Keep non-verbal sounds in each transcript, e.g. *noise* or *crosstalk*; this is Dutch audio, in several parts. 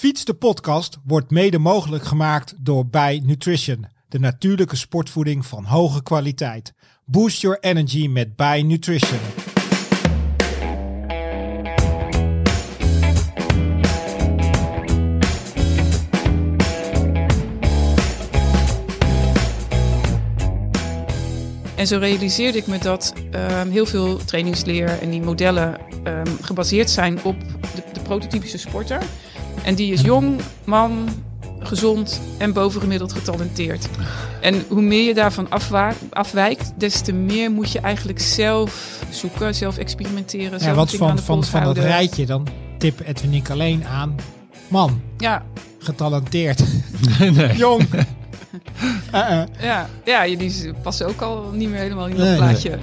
Fiets de podcast wordt mede mogelijk gemaakt door Bij Nutrition, de natuurlijke sportvoeding van hoge kwaliteit. Boost your energy met Bij Nutrition. En zo realiseerde ik me dat ehm, heel veel trainingsleer en die modellen ehm, gebaseerd zijn op de, de prototypische sporter. En die is jong, man, gezond en bovengemiddeld getalenteerd. En hoe meer je daarvan afwijkt, des te meer moet je eigenlijk zelf zoeken, zelf experimenteren. Ja, zelf wat van, de van, van dat rijtje dan tip Edwin ik alleen aan. Man, Ja, getalenteerd, *laughs* nee. jong. *laughs* Eh, eh. ja, ja, jullie passen ook al niet meer helemaal in dat Nee, plaatje.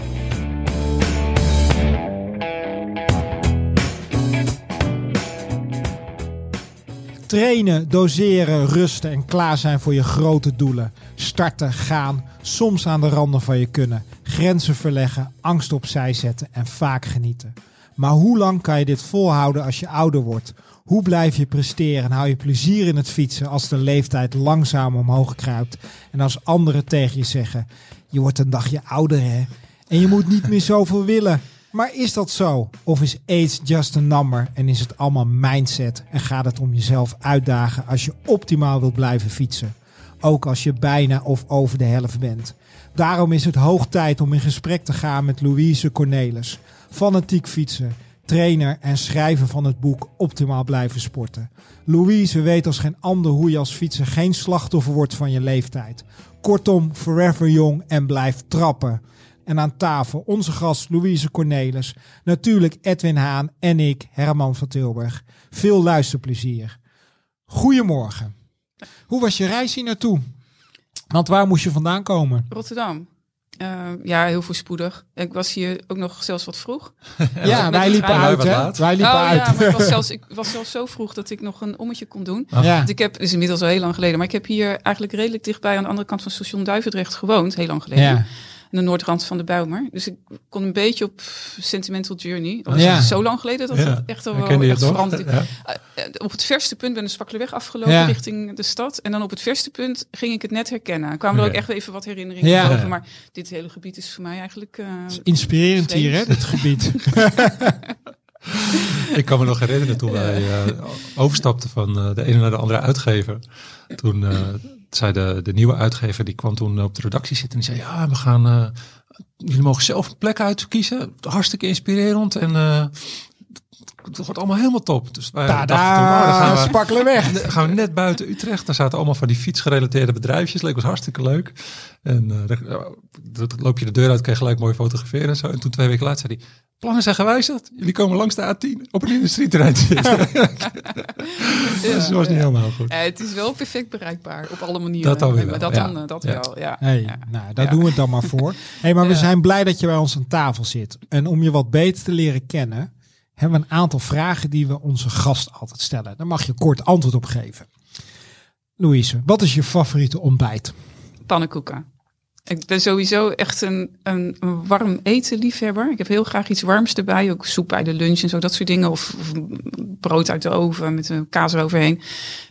Trainen, doseren, rusten en klaar zijn voor je grote doelen. Starten, gaan, soms aan de randen van je kunnen. Grenzen verleggen, angst opzij zetten en vaak genieten. Maar hoe lang kan je dit volhouden als je ouder wordt? Hoe blijf je presteren en hou je plezier in het fietsen als de leeftijd langzaam omhoog kruipt? En als anderen tegen je zeggen, je wordt een dagje ouder hè? En je moet niet meer zoveel willen. Maar is dat zo? Of is age just a number en is het allemaal mindset en gaat het om jezelf uitdagen als je optimaal wilt blijven fietsen? Ook als je bijna of over de helft bent. Daarom is het hoog tijd om in gesprek te gaan met Louise Cornelis, fanatiek fietsen, trainer en schrijver van het boek Optimaal blijven sporten. Louise weet als geen ander hoe je als fietser geen slachtoffer wordt van je leeftijd. Kortom, forever jong en blijf trappen. En aan tafel onze gast Louise Cornelis, natuurlijk Edwin Haan en ik, Herman van Tilburg. Veel luisterplezier. Goedemorgen. Hoe was je reis hier naartoe? Want waar moest je vandaan komen? Rotterdam. Eh, ja, heel voorspoedig. Ik was hier ook nog zelfs wat vroeg. *laughs* Ja, wij liepen trein. uit, hè? Wij liepen oh uit. ja, maar ik was, *laughs* zelfs, ik was zelfs zo vroeg dat ik nog een ommetje kon doen. Ah. Ja. Want ik heb, het is inmiddels al heel lang geleden, maar ik heb hier eigenlijk redelijk dichtbij aan de andere kant van station Duivendrecht gewoond, heel lang geleden. Ja. Aan de noordrand van de Bijlmer. Dus ik kon een beetje op Sentimental Journey. Dat was Ja. zo lang geleden dat Ja. het echt al wel echt veranderd. Ja. Eh, op het verste punt ben ik de Spakkelerweg afgelopen richting de stad. En dan op het verste punt ging ik het net herkennen. Er kwamen er ook echt even wat herinneringen Ja. over. Maar dit hele gebied is voor mij eigenlijk... eh, Inspirerend hier, hè, dit gebied. *laughs* Ik kan me nog herinneren toen wij eh, overstapten van de ene naar de andere uitgever. Toen zei de, de nieuwe uitgever, die kwam toen op de redactie zitten en die zei, ja, we gaan, eh, jullie mogen zelf een plek uitkiezen. Hartstikke inspirerend en eh, het wordt allemaal helemaal top. Dus wij dachten toen, oh, dan Tada, gaan we, weg. *laughs* Dan gaan we net buiten Utrecht. Daar zaten allemaal van die fietsgerelateerde bedrijfjes. Leek was hartstikke leuk. En dan, ja, dan loop je de deur uit, je gelijk mooi fotograferen en zo. En toen twee weken later zei hij, plannen zijn gewijzigd. Jullie komen langs de A10 op een industrieterrein *laughs* zitten. dus dat was niet helemaal goed. eh, het is wel perfect bereikbaar op alle manieren. Dat dan weer Maar wel, dat ja. dan, eh, dat Ja. wel, ja. Hey, ja. nou, daar Ja. doen we het dan maar voor. *laughs* Hey, maar we zijn blij dat je bij ons aan tafel zit. En om je wat beter te leren kennen, hebben we een aantal vragen die we onze gast altijd stellen. Daar mag je kort antwoord op geven. Louise, wat is je favoriete ontbijt? Pannenkoeken. Ik ben sowieso echt een, een, een warm eten liefhebber. Ik heb heel graag iets warms erbij. Ook soep bij de lunch en zo, dat soort dingen. Of, of brood uit de oven met een kaas eroverheen.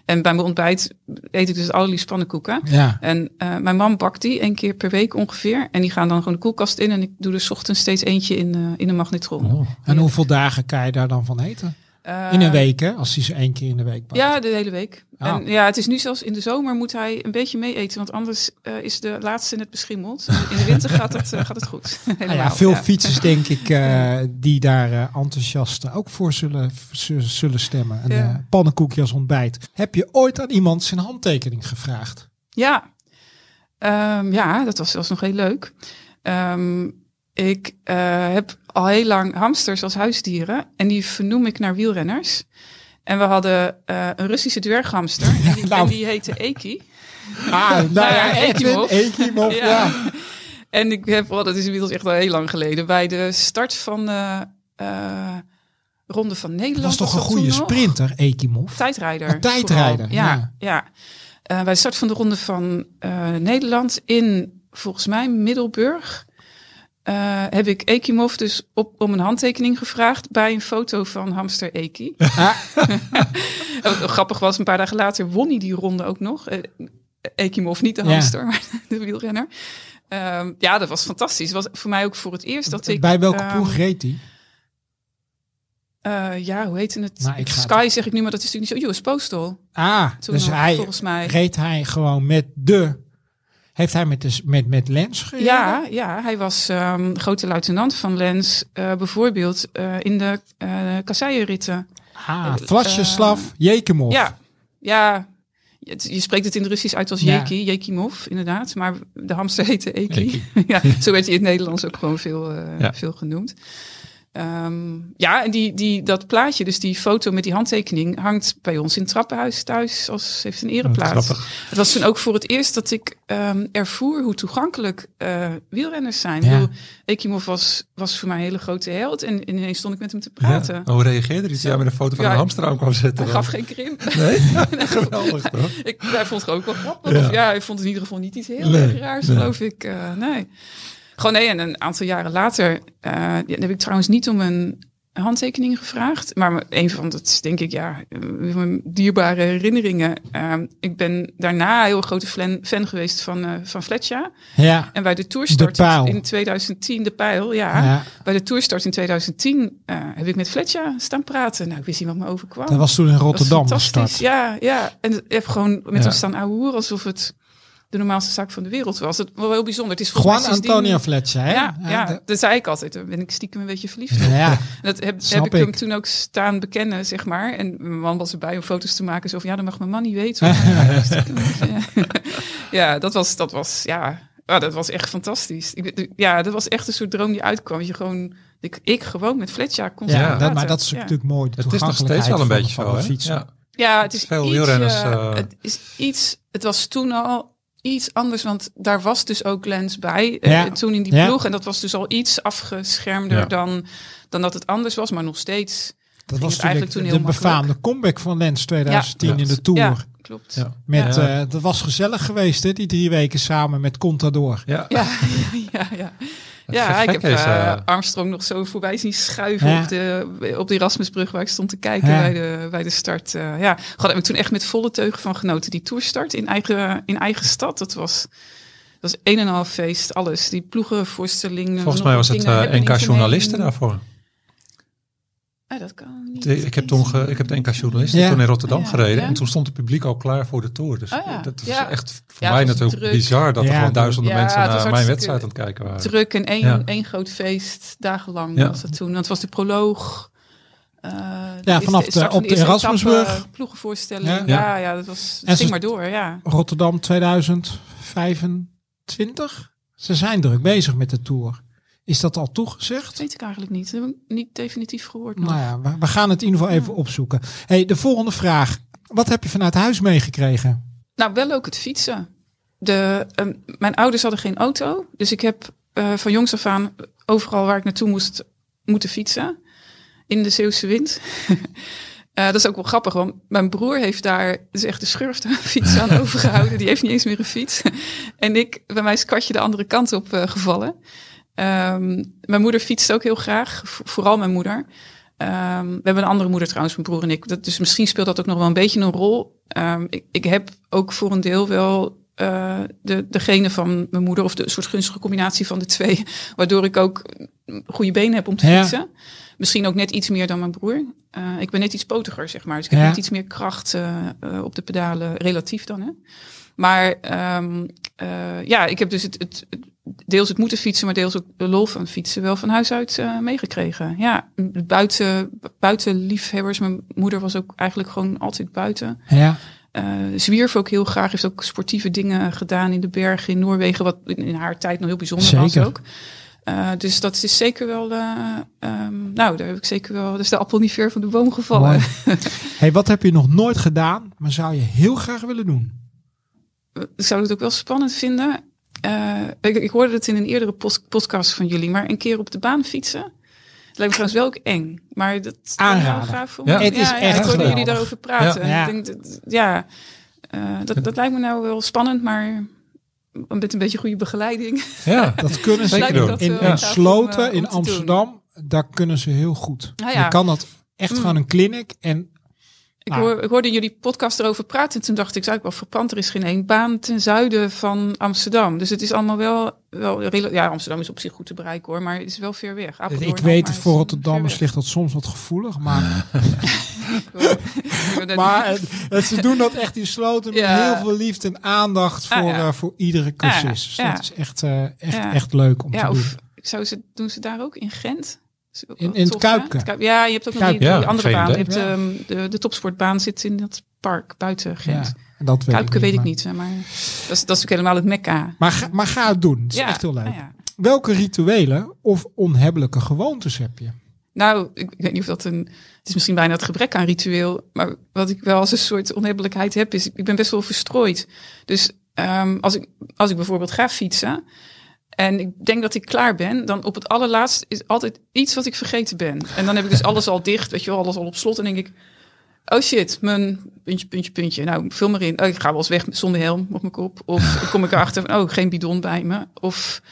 En bij mijn ontbijt eet ik dus het allerliefst pannenkoeken. Ja. En eh, mijn man bakt die één keer per week ongeveer. En die gaan dan gewoon de koelkast in. En ik doe er ochtends steeds eentje in, eh, in een magnetron. Oh. En hoeveel dagen kan je daar dan van eten? Eh, In een week, hè? Als hij ze één keer in de week bakt. Ja, de hele week. Oh. En ja, het is nu zelfs in de zomer moet hij een beetje mee eten. Want anders eh, is de laatste net beschimmeld. In de winter gaat het, eh, gaat het goed. *laughs* Nou Helemaal, ja, veel ja. fietsers, denk ik, eh, die daar eh, enthousiast ook voor zullen, zullen stemmen. Een Ja. eh, pannenkoekje als ontbijt. Heb je ooit aan iemand zijn handtekening gevraagd? Ja. Ehm, ja, dat was zelfs nog heel leuk. Ehm, ik eh, heb al heel lang hamsters als huisdieren. En die vernoem ik naar wielrenners. En we hadden eh, een Russische dwerghamster. En die, *laughs* nou. en die heette Eki. Ah, nou ja, ja, Edwin, Ekimov. Ekimov, ja. Ja. En ik heb, oh, dat is inmiddels echt al heel lang geleden, bij de start van de eh, Ronde van Nederland. Dat was toch een goede sprinter, Ekimov? Tijdrijder. Een tijdrijder, vooral. ja. Ja, ja. Bij de start van de Ronde van Nederland in, volgens mij, Middelburg. Eh, heb ik Ekimov dus op, om een handtekening gevraagd bij een foto van hamster Eki. *laughs* *laughs* Ah. Grappig was, een paar dagen later won hij die ronde ook nog. Eh, Ekimov, niet de Ja. hamster, *laughs* maar de wielrenner. Ehm, ja, dat was fantastisch. Het was voor mij ook voor het eerst dat ik... Bij welke ehm, ploeg reed hij? eh, ja, hoe heette het? Nou, Sky zeg ik nu, maar dat is natuurlijk niet zo. US Postal. Ah, Toen dus nog, hij volgens mij. reed hij gewoon met de... Heeft hij met, de, met, met Lens gereden? Ja, ja, hij was ehm, grote luitenant van Lens, eh, bijvoorbeeld eh, in de uh, kasseienritten. Ah, Vlasjeslav Eh, Jekimov. Ja, ja. Het- Je spreekt het in de Russisch uit als Ja. Jeki, Jekimov, inderdaad. Maar de hamster heette Eki. Eki. *laughs* ja, zo werd hij in het Nederlands ook gewoon veel, eh, Ja. veel genoemd. Ehm, ja, en die, die, dat plaatje, dus die foto met die handtekening, hangt bij ons in het trappenhuis thuis als heeft een ereplaats. Grappig. Het was toen ook voor het eerst dat ik ehm, ervoer hoe toegankelijk eh, wielrenners zijn. Ja. Bedoel, Ekimov was, was voor mij een hele grote held en, en ineens stond ik met hem te praten. Ja. Hoe reageerde hij jij met een foto van Ja, een hamster aan kwam zetten? Hij gaf geen krimp. *laughs* Nee? Geweldig toch? Ik, hij vond het ook wel grappig. Ja. Of ja, hij vond het in ieder geval niet iets heel Nee, erg raars, nee. geloof ik. Eh, nee. Gewoon nee, en een aantal jaren later eh, ja, heb ik trouwens niet om een handtekening gevraagd. Maar een van, dat is denk ik, ja, eh, mijn dierbare herinneringen. Eh, ik ben daarna een heel grote fan, fan geweest van, eh van Fletcher. Ja. En bij de toerstart De in 2010, de pijl, ja. ja. Bij de toerstart in 2010 eh, heb ik met Fletcher staan praten. Nou, ik wist niet wat me overkwam. Dat was toen in Rotterdam fantastisch. Ja, ja. En ik heb gewoon met Ja. hem staan ouwehoeren alsof het de normaalste zaak van de wereld was. Het was wel heel bijzonder. Het is Juan Antonio Fletcher, hè? Ja, ja, de- dat zei ik altijd. Daar ben ik stiekem een beetje verliefd op. ja. *laughs* Dat heb, Snap heb ik, hem toen ook staan bekennen, zeg maar. En mijn man was erbij om foto's te maken. Zo van, ja, dat mag mijn man niet weten. *laughs* ja, *laughs* ja, dat was, dat was, ja, ja, dat was echt fantastisch. Ik, ja, dat was echt een soort droom die uitkwam. Dat je gewoon, ik, ik gewoon met Fletcher kon Ja, dat, maar dat is Ja. natuurlijk mooi. Het is nog steeds wel een beetje zo, hè? Fietsen. Ja. Ja, het is Veel iets, eh, het is iets. Het was toen al iets anders, want daar was dus ook Lens bij. eh, Ja. toen in die Ja. ploeg. En dat was dus al iets afgeschermder Ja. dan, dan dat het anders was, maar nog steeds. Dat was eigenlijk toen de heel makkelijk. befaamde comeback van Lens 2010 Ja. in de Tour. Ja, klopt. Ja. Met, Ja. eh, dat was gezellig geweest, hè, die drie weken samen met Contador. Ja. Ja, *laughs* ja, ja. Ik heb eh, eh, Armstrong nog zo voorbij zien schuiven Ja. op, de, op de Erasmusbrug waar ik stond te kijken Ja. bij, de, bij de start. eh ja, God, heb ik toen echt met volle teugen van genoten. Die toerstart in eigen, in eigen stad, dat was, dat was een en een half feest. Alles, die ploegenvoorstellingen. Volgens nog mij was het happening NK journalisten daarvoor. Ah, dat kan niet. De- ik heb toen ge- ik heb de NK journalisten Ja. toen in Rotterdam Ja, gereden ja. en toen stond het publiek al klaar voor de tour. Dus Oh ja, dat is ja. echt voor Ja, mij natuurlijk druk. bizar dat er gewoon duizenden ja, mensen naar mijn wedstrijd aan het kijken waren. Druk en één, Ja. één groot feest, dagenlang Ja. was het toen. Want het was de proloog. eh, Ja, vanaf de- op de Erasmusbrug. etappe, Ploegenvoorstelling. Ja. Ja, ja, dat was. En ging maar door, ja. Rotterdam 2025. Ze zijn druk bezig met de Tour. Is dat al toegezegd? Dat weet ik eigenlijk niet. Dat heb ik niet definitief gehoord. nog. Nou ja, we, we gaan het in ieder geval even opzoeken. Hey, de volgende vraag. Wat heb je vanuit huis meegekregen? Nou, wel ook het fietsen. De, ehm, mijn ouders hadden geen auto. Dus ik heb eh, van jongs af aan overal waar ik naartoe moest, moeten fietsen. In de Zeeuwse wind. *laughs* Eh, dat is ook wel grappig, want mijn broer heeft daar, is echt de schurfte *laughs* fiets aan overgehouden. Die heeft niet eens meer een fiets. *laughs* en ik, bij mij is het kwartje de andere kant op eh, gevallen. Ehm, mijn moeder fietst ook heel graag, vo- vooral mijn moeder. Ehm, we hebben een andere moeder trouwens, mijn broer en ik. Dat, dus misschien speelt dat ook nog wel een beetje een rol. Ehm, ik, ik heb ook voor een deel wel eh, de, degene van mijn moeder, of de soort gunstige combinatie van de twee, *laughs* waardoor ik ook goede benen heb om te Ja. fietsen. Misschien ook net iets meer dan mijn broer. Eh, ik ben net iets potiger, zeg maar. Dus ik heb Ja. net iets meer kracht eh, op de pedalen, relatief dan. Hè? Maar ja, ik heb dus het, het, het- deels het moeten fietsen, maar deels ook de lol van fietsen wel van huis uit eh, meegekregen. Ja, buiten, buiten liefhebbers. Mijn moeder was ook eigenlijk gewoon altijd buiten. Ja, Eh zwierf ook heel graag, heeft ook sportieve dingen gedaan in de bergen in Noorwegen, wat in haar tijd nog heel bijzonder was ook. Eh, dus dat is zeker wel, eh, ehm, nou, daar heb ik zeker wel, dus de appel niet ver van de boom gevallen. *laughs* Hey, wat heb je nog nooit gedaan, maar zou je heel graag willen doen? ik zou het ook wel spannend vinden. Eh, ik, ik hoorde het in een eerdere podcast van jullie, maar een keer op de baan fietsen. Het lijkt me trouwens wel ook eng, maar dat is wel Aanraden. gaaf. Ja. Het is echt ik hoorde geweldig. jullie daarover praten. Ja. Ik denk, dat, ja, eh, dat, dat lijkt me nou wel spannend, maar met een beetje goede begeleiding. Ja, Dat *laughs* kunnen ze doen. in, Dat, in eh, om, Sloten, om in. Amsterdam, daar kunnen ze heel goed. Nou ja. Je kan dat echt Mm. gewoon een clinic en Ik, Ah. hoor, ik hoorde jullie podcast erover praten. En toen dacht ik, zou ik wel verpand. Er is geen één baan ten zuiden van Amsterdam. Dus het is allemaal wel, wel ja, Amsterdam is op zich goed te bereiken hoor, maar het is wel ver weg. Apeldoorn ik weet het, voor Rotterdammers ver ligt dat soms wat gevoelig, maar, *laughs* *laughs* maar ze doen dat echt in Sloten met Ja. heel veel liefde en aandacht voor, Ah, ja. eh, voor iedere cursus. Ah, Dus dat is echt, eh, echt, echt leuk om te doen. ze, doen ze daar ook in Gent? Ook In- in het. Kuip- Ja, je hebt ook nog die, Kuipke, die ja, andere baan. Je hebt, Ja. ehm, de, de topsportbaan zit in dat park buiten Gent. Ja, dat weet Kuipke weet ik niet, maar dat is, dat is natuurlijk helemaal het mekka. Maar ga, maar ga het doen. Het is ja, echt heel leuk. nou ja. Welke rituelen of onhebbelijke gewoontes heb je? Nou, ik weet niet of dat een. Het is misschien bijna het gebrek aan ritueel. Maar wat ik wel als een soort onhebbelijkheid heb, is. Ik ben best wel verstrooid. Dus ehm, als, ik, als ik bijvoorbeeld ga fietsen. En ik denk dat ik klaar ben. Dan op het allerlaatst is altijd iets wat ik vergeten ben. En dan heb ik dus alles al dicht. Weet je wel, alles al op slot. En denk ik. Oh shit, mijn puntje, puntje, puntje. Nou, vul maar in. Oh, ik ga wel eens weg zonder helm op mijn kop. Of kom ik erachter van, oh, geen bidon bij me. Of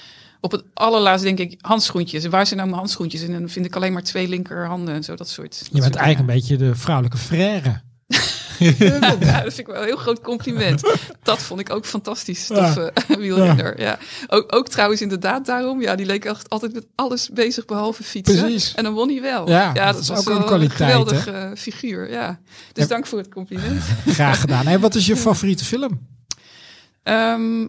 op het allerlaatst denk ik, handschoentjes. En waar zijn nou mijn handschoentjes? En dan vind ik alleen maar twee linkerhanden en zo, dat soort. dat Je bent soort eigenlijk een beetje de vrouwelijke frère. Ja, *laughs* dat vind ik wel een heel groot compliment. Dat vond ik ook fantastisch, toffe *laughs* wielrenner. Ja. Ook, ook trouwens inderdaad daarom. Ja, die leek echt altijd met alles bezig behalve fietsen. Precies. En dan won hij wel. Ja, dat dat, is was ook een kwaliteit, geweldige eh, figuur. Ja. Dus dank voor het compliment. *laughs* Graag gedaan. En wat is je favoriete film? Ehm,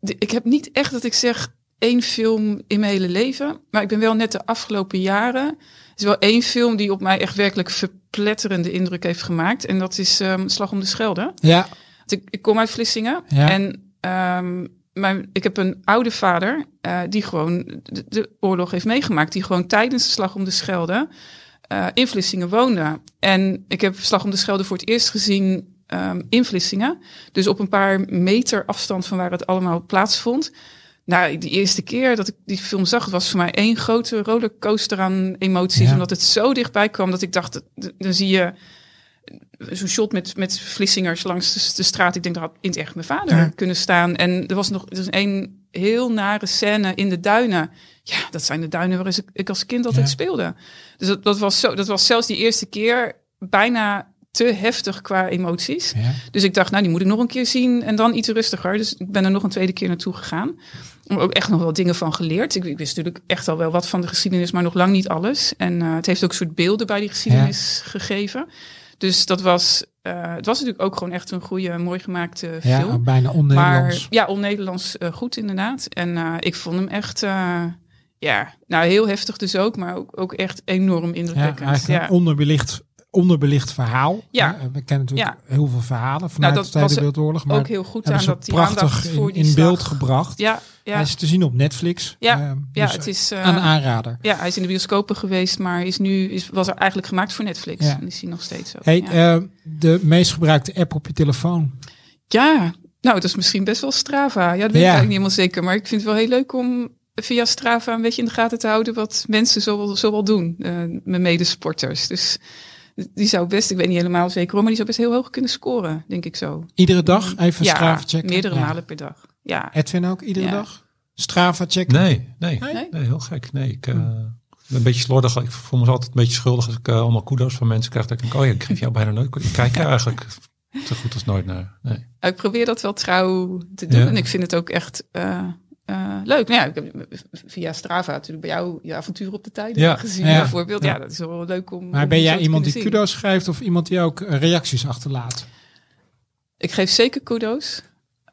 de- ik heb niet echt dat ik zeg één film in mijn hele leven. Maar ik ben wel net de afgelopen jaren. Is wel één film die op mij echt werkelijk verpletterende indruk heeft gemaakt. En dat is ehm, Slag om de Schelde. Ja, Ik, ik kom uit Vlissingen. Ja. En ehm, mijn, ik heb een oude vader eh, die gewoon de, de oorlog heeft meegemaakt. Die gewoon tijdens de Slag om de Schelde eh, in Vlissingen woonde. En ik heb Slag om de Schelde voor het eerst gezien ehm, in Vlissingen. Dus op een paar meter afstand van waar het allemaal plaatsvond. Nou, die eerste keer dat ik die film zag, het was voor mij één grote rollercoaster aan emoties. Ja. Omdat het zo dichtbij kwam dat ik dacht, dan zie je zo'n shot met, met Vlissingers langs de, de straat. Ik denk, dat had in het echt mijn vader Ja. kunnen staan. En er was nog er was een heel nare scène in de duinen. Ja, dat zijn de duinen waar ik, ik als kind altijd Ja. speelde. Dus dat, dat, was zo, dat was zelfs die eerste keer bijna te heftig qua emoties. ja. Dus ik dacht, nou, die moet ik nog een keer zien en dan iets rustiger. Dus ik ben er nog een tweede keer naartoe gegaan. Maar ook echt nog wel dingen van geleerd. Ik, ik wist natuurlijk echt al wel wat van de geschiedenis, maar nog lang niet alles. En eh, het heeft ook een soort beelden bij die geschiedenis gegeven. Dus dat was, eh, het was natuurlijk ook gewoon echt een goede, mooi gemaakte ja film. bijna Maar on-Nederlands. ja, on-Nederlands eh, goed inderdaad. En ik vond hem echt, ja, nou heel heftig dus ook, maar ook, ook echt enorm Ja, indrukwekkend. eigenlijk Ja, onderbelicht, onderbelicht verhaal. Ja. Eh, We kennen natuurlijk heel veel verhalen vanuit Nou, dat de Tweede Wereldoorlog. Maar ook heel goed aan dat die prachtig voor in, die in beeld gebracht. Ja, ja. Hij is te zien op Netflix. Ja, Ehm, ja, dus het is. eh, een aanrader. ja, hij is in de bioscopen geweest, maar is nu is, was er eigenlijk gemaakt voor Netflix. Ja. En is hij nog steeds zo. Hey, ja. eh, de meest gebruikte app op je telefoon. ja, nou, dat is misschien best wel Strava. Ja, dat weet ik eigenlijk niet helemaal zeker. Maar ik vind het wel heel leuk om via Strava een beetje in de gaten te houden wat mensen zo, zo wel doen, eh mijn medesporters. Dus die zou best, ik weet niet helemaal zeker hoor, maar die zou best heel hoog kunnen scoren, denk ik zo. Iedere dag even ja, Strava checken. meerdere Ja. malen per dag. Ja, Edwin ook iedere Ja. dag? Strava checken? Nee, nee, Nee? nee, heel gek. Nee, ik eh, ben een beetje slordig. Ik voel me altijd een beetje schuldig als ik eh, allemaal kudos van mensen krijg. Dat ik denk, oh ja, ik geef jou bijna nooit. Ik kijk er eigenlijk zo goed als nooit naar. Nee. ik probeer dat wel trouw te doen Ja. en ik vind het ook echt eh, eh, leuk. Nou ja, ik heb via Strava natuurlijk bij jou je avontuur op de tijden Ja. gezien Ja. bijvoorbeeld. Ja. Ja. dat is wel leuk om. Maar om ben jij iemand die zien. kudos schrijft of iemand die ook eh, reacties achterlaat? Ik geef zeker kudo's.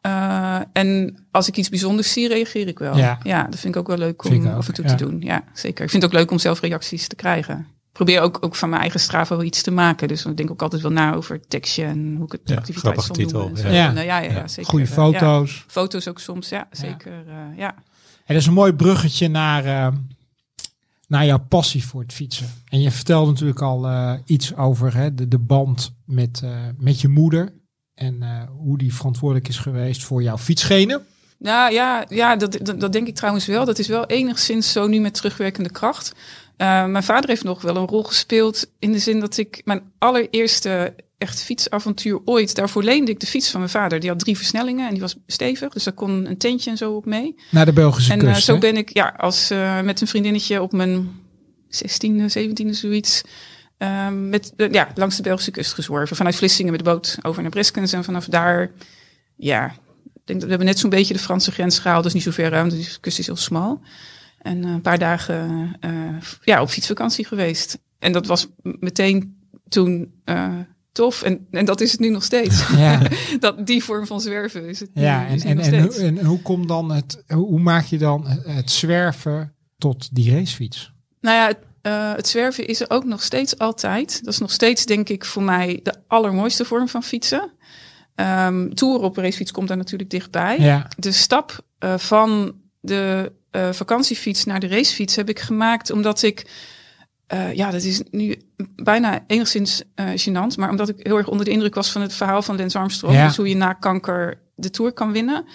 Eh, en als ik iets bijzonders zie, reageer ik wel. Ja. Dat vind ik ook wel leuk om ook, af en toe te doen. Ja, zeker. Ik vind het ook leuk om zelf reacties te krijgen. Ik probeer ook, ook van mijn eigen Strava wel iets te maken. Dus ik denk ook altijd wel na over tekstje en hoe ik het Ja, activiteit zal titel, noemen. en zo. ja. Eh, ja, ja, ja, zeker. Goede eh, ja. foto's. Foto's ook soms, ja, zeker. eh, ja. En dat is een mooi bruggetje naar, eh, naar jouw passie voor het fietsen. En je vertelde natuurlijk al eh, iets over hè, de, de band met, eh, met je moeder. En eh, hoe die verantwoordelijk is geweest voor jouw fietsschenen. Nou ja, ja dat, dat, dat denk ik trouwens wel. Dat is wel enigszins zo nu met terugwerkende kracht. Uh, mijn vader heeft nog wel een rol gespeeld in de zin dat ik mijn allereerste echt fietsavontuur ooit. Daarvoor leende ik de fiets van mijn vader. Die had drie versnellingen en die was stevig. Dus daar kon een tentje en zo op mee. Naar de Belgische en, kust. En zo ben ik ja, als, uh, met een vriendinnetje op mijn 16e, 17e zoiets. Uh, met, ja, langs de Belgische kust gezworven. Vanuit Vlissingen met de boot over naar Breskens. En vanaf daar, ja, ik denk dat we hebben net zo'n beetje de Franse grens gehaald. Dus niet zo ver ruim, de kust is heel smal. En uh, een paar dagen ja, op fietsvakantie geweest. En dat was meteen toen tof. En, en dat is het nu nog steeds. *laughs* Ja. *laughs* dat, die vorm van zwerven is het ja, nu, en, is en, en, hoe- en hoe komt dan het, hoe maak je dan het zwerven tot die racefiets? Nou ja, het, eh, het zwerven is er ook nog steeds altijd. Dat is nog steeds, denk ik, voor mij de allermooiste vorm van fietsen. Tour op een racefiets komt daar natuurlijk dichtbij. Ja, De stap eh, van de eh, vakantiefiets naar de racefiets heb ik gemaakt omdat ik... eh, ja, dat is nu bijna enigszins eh gênant. Maar omdat ik heel erg onder de indruk was van het verhaal van Lance Armstrong. Ja. Dus hoe je na kanker de Tour kan winnen.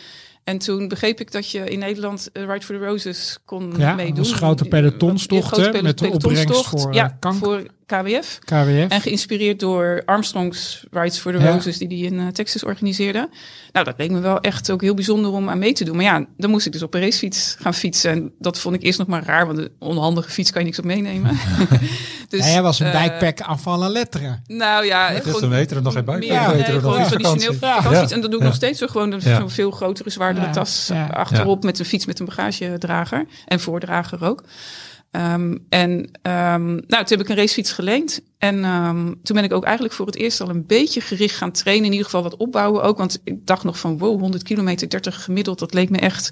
En toen begreep ik dat je in Nederland eh, Ride for the Roses kon Ja, meedoen. is grote pelotonstocht, Grote met de opbrengst voor, eh, ja, kanker. voor KWF. KWF. En geïnspireerd door Armstrong's Rides for the Ja. Roses, die die in eh, Texas organiseerde. Nou, dat leek me wel echt ook heel bijzonder om aan mee te doen. Maar ja, dan moest ik dus op een racefiets gaan fietsen. En dat vond ik eerst nog maar raar, want een onhandige fiets kan je niks op meenemen. *laughs* dus, Ja, jij was een eh, bikepack aan van letteren. Nou ja, Dus gewoon we nog geen meer, buikpijn. Ja, nee, gewoon geen traditioneel. Ja. En dat doe ik Ja. nog steeds zo. Gewoon een Ja. veel grotere, zwaardere Ja, tas ja. achterop met een fiets met een bagagedrager. En voordrager ook. Ehm, en ehm, nou, toen heb ik een racefiets geleend. En ehm, toen ben ik ook eigenlijk voor het eerst al een beetje gericht gaan trainen. In ieder geval wat opbouwen ook. Want ik dacht nog van wow, 100 kilometer, 30 gemiddeld. Dat leek me echt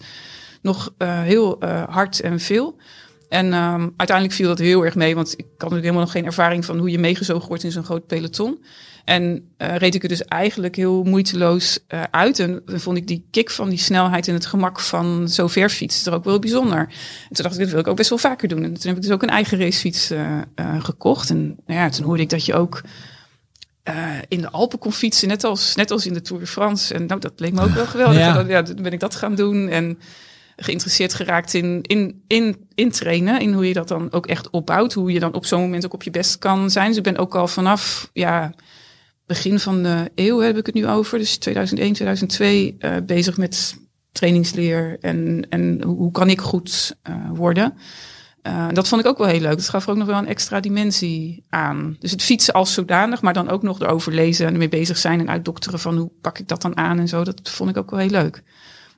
nog eh, heel eh, hard en veel. En ehm, uiteindelijk viel dat heel erg mee, want ik had natuurlijk helemaal nog geen ervaring van hoe je meegezogen wordt in zo'n groot peloton. En eh, reed ik er dus eigenlijk heel moeiteloos eh, uit. En dan vond ik die kick van die snelheid en het gemak van zo ver fietsen er ook wel bijzonder. En toen dacht ik, dat wil ik ook best wel vaker doen. En toen heb ik dus ook een eigen racefiets eh, gekocht. En nou ja, toen hoorde ik dat je ook in de Alpen kon fietsen, net als, net als in de Tour de France. En nou, dat leek me ook wel geweldig. Ja. Ja. ja, toen ben ik dat gaan doen. En geïnteresseerd geraakt in, in, in, in trainen. In hoe je dat dan ook echt opbouwt. Hoe je dan op zo'n moment ook op je best kan zijn. Dus ik ben ook al vanaf ja, begin van de eeuw heb ik het nu over. Dus 2001, 2002 eh, bezig met trainingsleer. En, en hoe, kan ik goed eh, worden. Eh, dat vond ik ook wel heel leuk. Dat gaf er ook nog wel een extra dimensie aan. Dus het fietsen als zodanig, maar dan ook nog erover lezen en ermee bezig zijn en uitdokteren van hoe pak ik dat dan aan en zo. Dat vond ik ook wel heel leuk.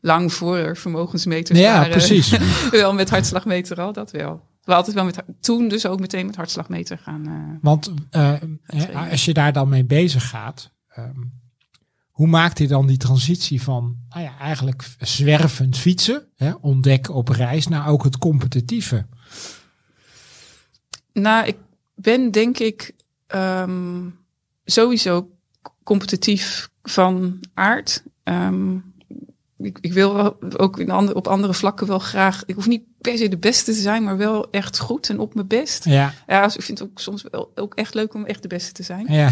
Lang voor er vermogensmeters Ja, waren. precies. *laughs* wel met hartslagmeter al, dat wel. We altijd wel met, toen dus ook meteen met hartslagmeter gaan. eh, Want eh, als je daar dan mee bezig gaat, ehm, hoe maakt hij dan die transitie van nou ja, eigenlijk zwervend fietsen, hè, ontdekken op reis, naar ook het competitieve? Nou, ik ben denk ik ehm, sowieso competitief van aard. Ehm, ik, ik wil ook in andere, op andere vlakken wel graag. Ik hoef niet per se de beste te zijn, maar wel echt goed en op mijn best. Ja, Ja, dus ik vind het ook soms wel ook echt leuk om echt de beste te zijn. ja.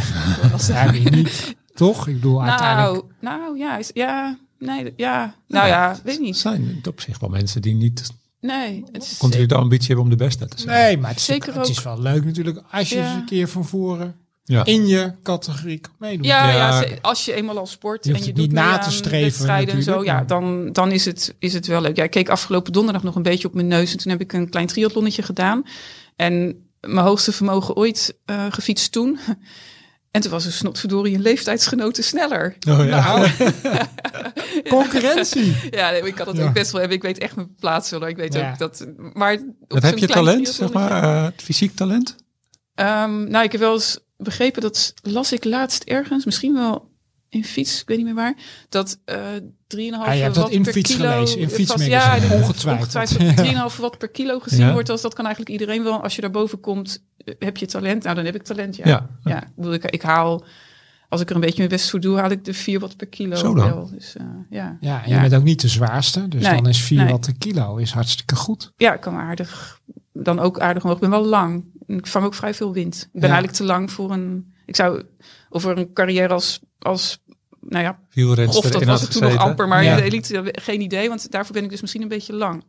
Als- *laughs* ja niet. Toch? Ik bedoel, uiteindelijk. nou, nou ja, is, ja, nee, ja, nou ja, weet Er niet. zijn op zich wel mensen die niet Nee, het is continu de ambitie hebben om de beste te zijn. Nee, maar het is, Zeker het is ook. wel leuk natuurlijk als je Ja. eens een keer van voren Ja. in je categorie kan meedoen. Ja, ja. Ja. ze- als je eenmaal al sport Je en je het niet doet mee na te streven wedstrijden en zo, natuurlijk, ja, dan, dan is, het, is het wel leuk. Ja, ik keek afgelopen donderdag nog een beetje op mijn neus en toen heb ik een klein triathlonnetje gedaan. En mijn hoogste vermogen ooit eh, gefietst toen. *laughs* En toen was een snotverdorie een leeftijdsgenoten sneller. Oh, ja. Nou, *laughs* *laughs* Concurrentie. ja, nee, ik kan dat Ja. ook best wel hebben. Ik weet echt mijn plaats wel. Ik weet Ja. ook dat. Maar op Dat heb je talent, zeg maar, eh, het fysiek talent? Ehm, nou, ik heb wel eens begrepen, dat las ik laatst ergens, misschien wel in fiets, ik weet niet meer waar, dat eh 3,5 Ah, je hebt dat watt in per fiets kilo... gelezen, in vast- fietsmagazine, ja, ik- ongetwijfeld. ongetwijfeld *laughs* 3,5 watt per kilo gezien Ja. wordt. Als dat kan eigenlijk iedereen wel. Als je daarboven komt, eh, heb je talent. Nou, dan heb ik talent, ja. Ja. ja. Ik, bedoel, ik, ik haal, als ik er een beetje mijn best voor doe, haal ik de 4 watt per kilo Zo dan. wel. Dus eh, ja. Ja, en je Ja. bent ook niet de zwaarste. Dus Nee, dan is 4 nee. watt per kilo is hartstikke goed. ja, ik kan aardig, dan ook aardig omhoog. Ik ben wel lang. Ik vang ook vrij veel wind. Ik ben Ja. eigenlijk te lang voor een, ik zou, over een carrière als, als nou ja, Of dat was het toen nog amper, maar Ja. in de elite geen idee, want daarvoor ben ik dus misschien een beetje lang.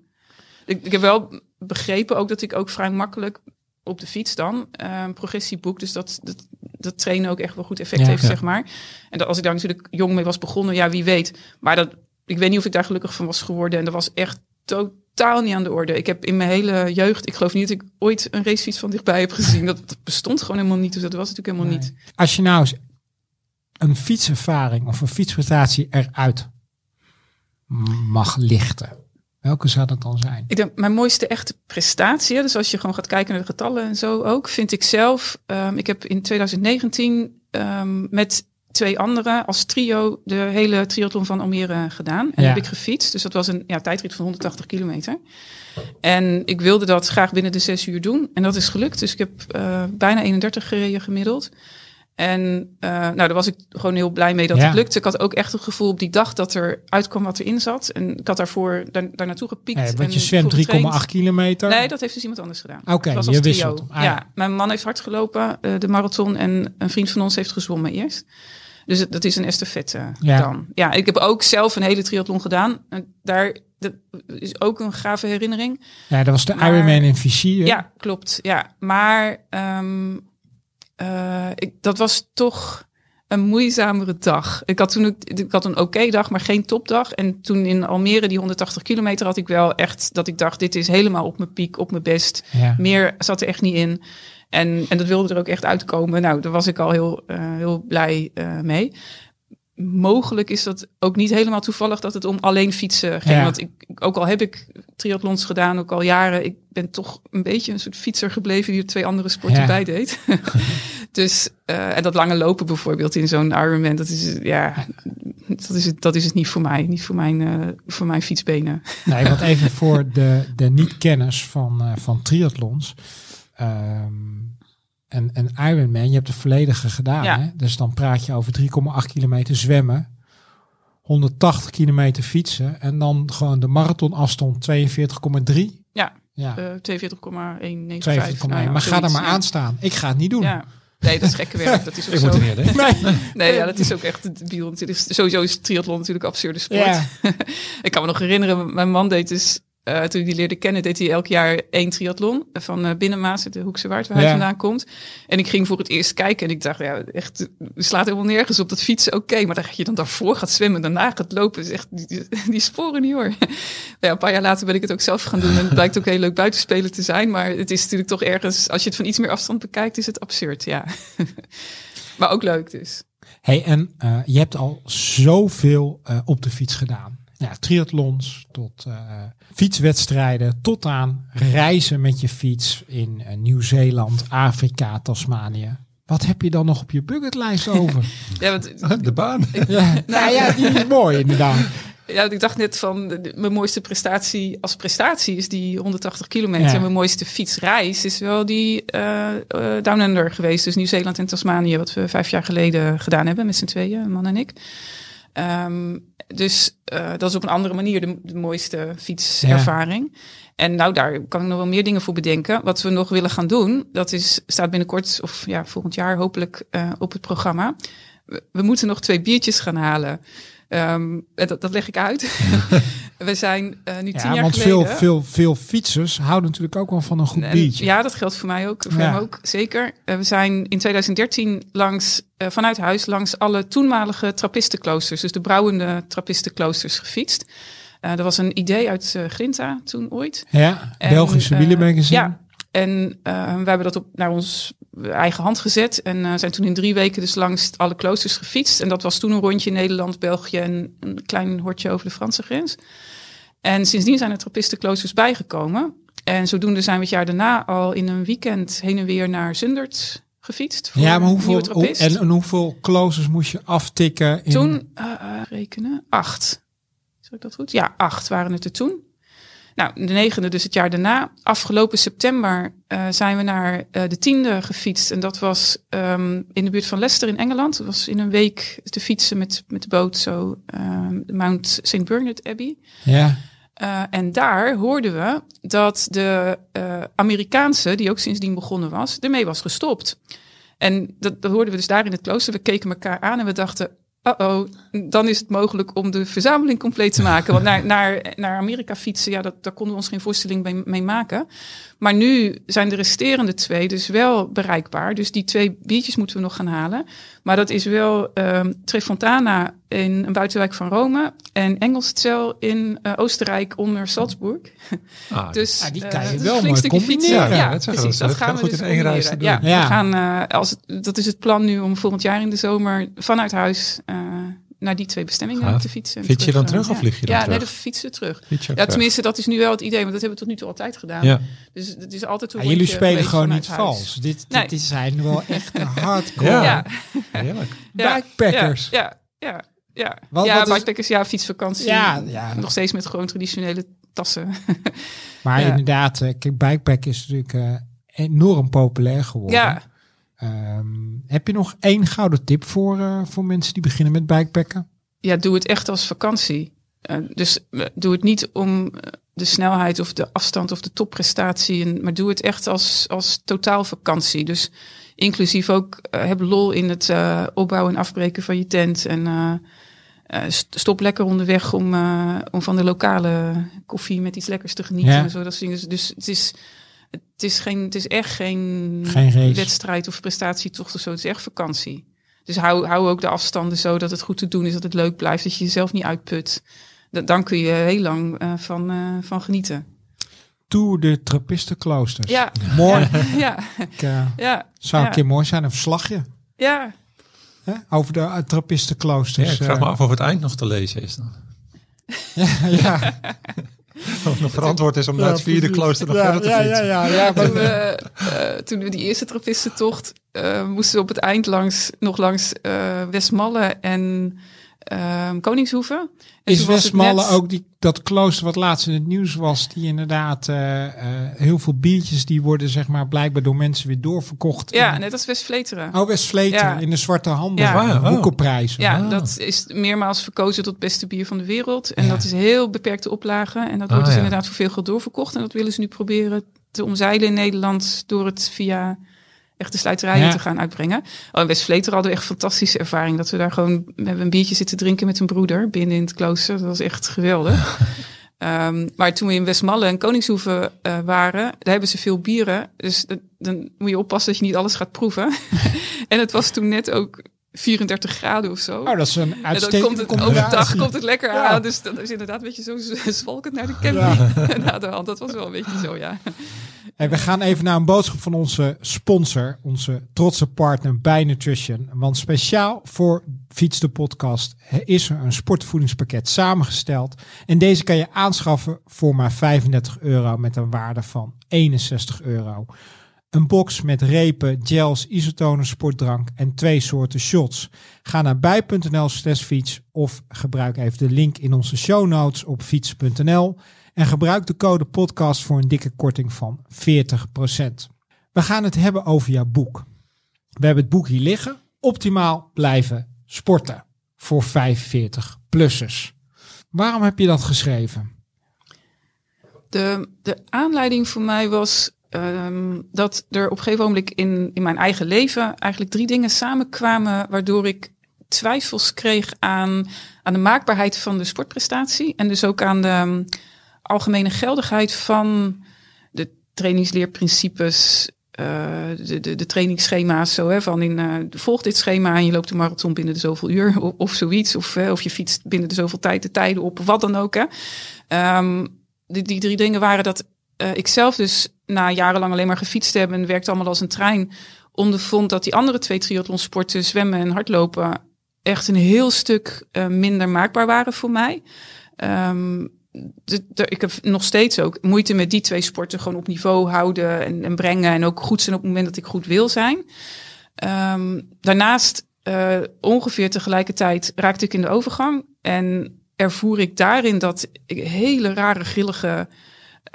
Ik, ik heb wel begrepen ook dat ik ook vrij makkelijk op de fiets dan, eh, een progressieboek. Dus dat, dat, dat trainen ook echt wel goed effect Ja. heeft, Ja. zeg maar. En dat, als ik daar natuurlijk jong mee was begonnen, ja, wie weet. Maar dat, ik weet niet of ik daar gelukkig van was geworden. En dat was echt totaal niet aan de orde. Ik heb in mijn hele jeugd, ik geloof niet dat ik ooit een racefiets van dichtbij heb gezien. Dat, dat bestond gewoon helemaal niet. Dus dat was natuurlijk helemaal Nee. niet. Als je nou eens een fietservaring of een fietsprestatie eruit mag lichten, welke zou dat dan zijn? Ik denk, mijn mooiste echte prestatie, dus als je gewoon gaat kijken naar de getallen en zo ook, vind ik zelf. ehm, ik heb in 2019 ehm, met twee anderen als trio de hele triathlon van Almere gedaan. En Ja. heb ik gefietst. Dus dat was een ja, tijdrit van 180 kilometer. En ik wilde dat graag binnen de zes uur doen. En dat is gelukt. Dus ik heb eh, bijna 31 gereden gemiddeld. En eh, nou, daar was ik gewoon heel blij mee dat Ja. het lukte. Ik had ook echt het gevoel op die dag dat er uitkwam wat erin zat. En ik had daarvoor daar, daar naartoe gepiekt. Want je zwemt 3,8 getraind. kilometer. Nee, dat heeft dus iemand anders gedaan. Oké, was je wisselt. Ah, ja. ja. mijn man heeft hard gelopen, eh, de marathon. En een vriend van ons heeft gezwommen eerst. Dus het, dat is een estafette Ja. dan. Ja, ik heb ook zelf een hele triathlon gedaan. En daar dat is ook een gave herinnering. Ja, dat was de Maar- Ironman in hè? Ja, klopt. Ja, maar ehm, eh, ik, dat was toch een moeizamere dag. Ik had toen, ik had een oké dag, maar geen topdag. En toen in Almere, die 180 kilometer, had ik wel echt dat ik dacht, dit is helemaal op mijn piek, op mijn best. Ja. Meer zat er echt niet in. En, en dat wilde er ook echt uitkomen. Nou, daar was ik al heel, eh, heel blij eh, mee. Mogelijk is dat ook niet helemaal toevallig dat het om alleen fietsen ging. Ja. Want ik, ook al heb ik triathlons gedaan, ook al jaren, ik ben toch een beetje een soort fietser gebleven die er twee andere sporten Ja. bij deed. *laughs* dus, eh, en dat lange lopen bijvoorbeeld in zo'n Ironman, dat is, ja, dat is, het, dat is het niet voor mij. Niet voor mijn, voor mijn fietsbenen. Nee, want even voor de, de niet-kenners van, van triathlons. Ehm en, en Ironman, je hebt de volledige gedaan. Ja. Hè? Dus dan praat je over 3,8 kilometer zwemmen. 180 kilometer fietsen. En dan gewoon de marathonafstand 42,3. Ja, Ja, eh 42,195. 42,1. Nou ja, maar ga er maar ja. aan staan. Ik ga het niet doen. Ja. Nee, dat is gekke werk. Dat is ook *laughs* Ik zo. moet er. Nee. Nee, ja, dat is ook echt. Sowieso is triathlon natuurlijk absurde sport. Ja. *laughs* Ik kan me nog herinneren, mijn man deed dus, eh, toen ik die leerde kennen, deed hij elk jaar één triathlon van uh, Binnenmaas, de Hoekse Waard, waar hij vandaan komt. En ik ging voor het eerst kijken en ik dacht, ja, echt, slaat helemaal nergens op dat fietsen, oké. maar dat je dan daarvoor gaat zwemmen, daarna gaat lopen, is echt, die, die sporen niet hoor. *laughs* ja, een paar jaar later ben ik het ook zelf gaan doen en het blijkt ook heel leuk buitenspeler te zijn, maar het is natuurlijk toch ergens, als je het van iets meer afstand bekijkt, is het absurd, ja. *laughs* maar ook leuk dus. Hey, en eh, je hebt al zoveel eh, op de fiets gedaan. Ja, triathlons tot eh, fietswedstrijden, tot aan reizen met je fiets in eh, Nieuw-Zeeland, Afrika, Tasmanië. Wat heb je dan nog op je bucketlijst over? *laughs* Ja, want *laughs* De baan. *laughs* ja, nou ja, die is mooi inderdaad. Ja, want ik dacht net van de- mijn mooiste prestatie als prestatie is die 180 kilometer. Ja. En mijn mooiste fietsreis is wel die eh eh, Down Under geweest. Dus Nieuw-Zeeland en Tasmanië, wat we vijf jaar geleden gedaan hebben met z'n tweeën, een man en ik. Ehm, dus eh, dat is op een andere manier de, de mooiste fietservaring. En nou, daar kan ik nog wel meer dingen voor bedenken. Wat we nog willen gaan doen, dat is, staat binnenkort of ja, volgend jaar hopelijk eh, op het programma. We, we moeten nog twee biertjes gaan halen. Ehm, dat, dat leg ik uit. *laughs* we zijn eh, nu tien Ja, jaar want geleden... veel, veel, veel fietsers houden natuurlijk ook wel van een goed En- biertje. Ja, dat geldt voor mij ook. Voor Ja. hem ook, zeker. Eh, we zijn in 2013 langs, eh, vanuit huis langs alle toenmalige trappistenkloosters, dus de brouwende trappistenkloosters, gefietst. Dat was een idee uit Grinta toen ooit. Ja, En, Belgische wielermagazine. Ja, en we hebben dat op naar ons eigen hand gezet. En zijn toen in drie weken dus langs alle kloosters gefietst. En dat was toen een rondje in Nederland, België en een klein hortje over de Franse grens. En sindsdien zijn er trappistenkloosters bijgekomen. En zodoende zijn we het jaar daarna al in een weekend heen en weer naar Zundert gefietst. Voor Ja, maar hoeveel, hoe, en, en hoeveel closers moest je aftikken? In, Toen, eh, rekenen, acht. Zeg ik dat goed? Ja, acht waren het er toen. Nou, de negende dus het jaar daarna. Afgelopen september eh, zijn we naar eh, de tiende gefietst. En dat was ehm, in de buurt van Leicester in Engeland. Dat was in een week te fietsen met, met de boot zo ehm, de Mount St. Bernard Abbey. Ja, Eh, en daar hoorden we dat de eh, Amerikaanse, die ook sindsdien begonnen was, ermee was gestopt. En dat, dat hoorden we dus daar in het klooster. We keken elkaar aan en we dachten, oh, dan is het mogelijk om de verzameling compleet te maken. Want naar, *laughs* naar, naar Amerika fietsen, ja, dat, daar konden we ons geen voorstelling mee, mee maken. Maar nu zijn de resterende twee dus wel bereikbaar. Dus die twee biertjes moeten we nog gaan halen. Maar dat is wel um, Trefontana in een buitenwijk van Rome en Engelstel in uh, Oostenrijk onder Salzburg. Ah, *laughs* dus ja, die kan je uh, wel mooi fietsen. Ja, ja, dat precies. Dat, dat gaan we goed dus in één reis doen. Ja, Ja. We gaan, uh, als, dat is het plan nu om volgend jaar in de zomer vanuit huis uh, naar die twee bestemmingen te fietsen. en Fiets je dan terug ja. of vlieg je dan ja, terug? nee, de fietsen terug. Fiets je ook Ja, tenminste, dat is nu wel het idee, want dat hebben we tot nu toe altijd gedaan. Ja. Dus het is altijd een Ja, jullie spelen gewoon niet huis. vals. Dit, Nee. dit zijn wel echt *laughs* hardcore Ja. Heerlijk. ja, bikepackers. Ja, ja, ja. Wat- ja, wat is- ja, fietsvakantie. Ja, ja. Nog steeds met gewoon traditionele tassen. *laughs* Maar Ja. inderdaad, eh, kijk, bikepack is natuurlijk eh, enorm populair geworden. ja, Ehm, heb je nog één gouden tip voor, eh, voor mensen die beginnen met bikepacken? ja, doe het echt als vakantie. Dus doe het niet om de snelheid of de afstand of de topprestatie, en, maar doe het echt als, als totaal vakantie. Dus inclusief ook heb lol in het eh, opbouwen en afbreken van je tent. En stop lekker onderweg om, eh, om van de lokale koffie met iets lekkers te genieten. Ja. En zo, dat soort dingen. Dus het is, het, is geen, het is echt geen, Geen wedstrijd of prestatietocht of zo. Het is echt vakantie. Dus hou, hou ook de afstanden zo dat het goed te doen is, dat het leuk blijft, dat je jezelf niet uitput. Da- Dan kun je heel lang eh, van, eh, van genieten. Tour de Trappistenkloosters. Ja, Mooi. *laughs* ja, Ik, eh, ja, zou een Ja. keer mooi zijn, een verslagje ja. Hè? over de uh, Trappistenkloosters. Ja, ik vraag eh. me af of het eind nog te lezen is dan. *laughs* ja, ja. *laughs* Of het nog verantwoord is om naar het vierde klooster nog ja, verder te ja, ja, fietsen. ja, ja, maar- Toen we, eh, toen we die eerste trappistentocht eh moesten we op het eind langs, nog langs eh, Westmalle en ehm, Koningshoeven. En Is Westmalle net- ook die, dat klooster wat laatst in het nieuws was, die inderdaad eh, eh, heel veel biertjes die worden zeg maar blijkbaar door mensen weer doorverkocht. Ja, in, net als West-Vleteren. Oh, Westvleteren Ja. in de zwarte handel. Ja. Ja. Oh. Dat is meermaals verkozen tot beste bier van de wereld. En Ja. dat is heel beperkte oplage. En dat Ah, wordt dus ja. inderdaad voor veel geld doorverkocht. En dat willen ze nu proberen te omzeilen in Nederland door het via echte sluiterijen Ja. te gaan uitbrengen. Oh, in West-Vleteren hadden we echt fantastische ervaring. Dat we daar gewoon, we hebben een biertje zitten drinken met een broeder binnen in het klooster. Dat was echt geweldig. *laughs* Ehm, maar toen we in Westmalle en Koningshoeven eh, waren, daar hebben ze veel bieren. Dus dan moet je oppassen dat je niet alles gaat proeven. *laughs* en het was toen net ook 34 graden of zo. Oh, dat is een En dan uitstekende komt het combinatie. overdag komt het lekker Ja. aan. Dus dat is inderdaad een beetje zo zwalkend naar de camping. *laughs* Na de hand. Dat was wel een beetje zo, ja. We gaan even naar een boodschap van onze sponsor, onze trotse partner bij Nutrition. Want speciaal voor Fiets de Podcast is er een sportvoedingspakket samengesteld. En deze kan je aanschaffen voor maar 35 euro met een waarde van 61 euro. Een box met repen, gels, isotonen, sportdrank en twee soorten shots. Ga naar bij.nl slash fiets of gebruik even de link in onze show notes op fiets.nl. En gebruik de code podcast voor een dikke korting van 40%. We gaan het hebben over jouw boek. We hebben het boek hier liggen. Optimaal blijven sporten voor 45-plussers. Waarom heb je dat geschreven? De, de aanleiding voor mij was ehm, dat er op een gegeven moment in, in mijn eigen leven eigenlijk drie dingen samenkwamen waardoor ik twijfels kreeg aan, aan de maakbaarheid van de sportprestatie en dus ook aan de algemene geldigheid van de trainingsleerprincipes, uh, de, de, de trainingsschema's, zo hè, van in uh, volg dit schema en je loopt de marathon binnen de zoveel uur *laughs* of, zoiets, of, uh, of je fietst binnen de zoveel tijd de tijden op, wat dan ook. Hè. Um, die, die drie dingen waren dat ik zelf dus na jarenlang alleen maar gefietst heb en werkte allemaal als een trein, ondervond dat die andere twee triathlonsporten, zwemmen en hardlopen, echt een heel stuk minder maakbaar waren voor mij. De, ik heb nog steeds ook moeite met die twee sporten gewoon op niveau houden en, en brengen en ook goed zijn op het moment dat ik goed wil zijn. Um, daarnaast, uh, ongeveer tegelijkertijd, raakte ik in de overgang en ervoer ik daarin dat ik hele rare, grillige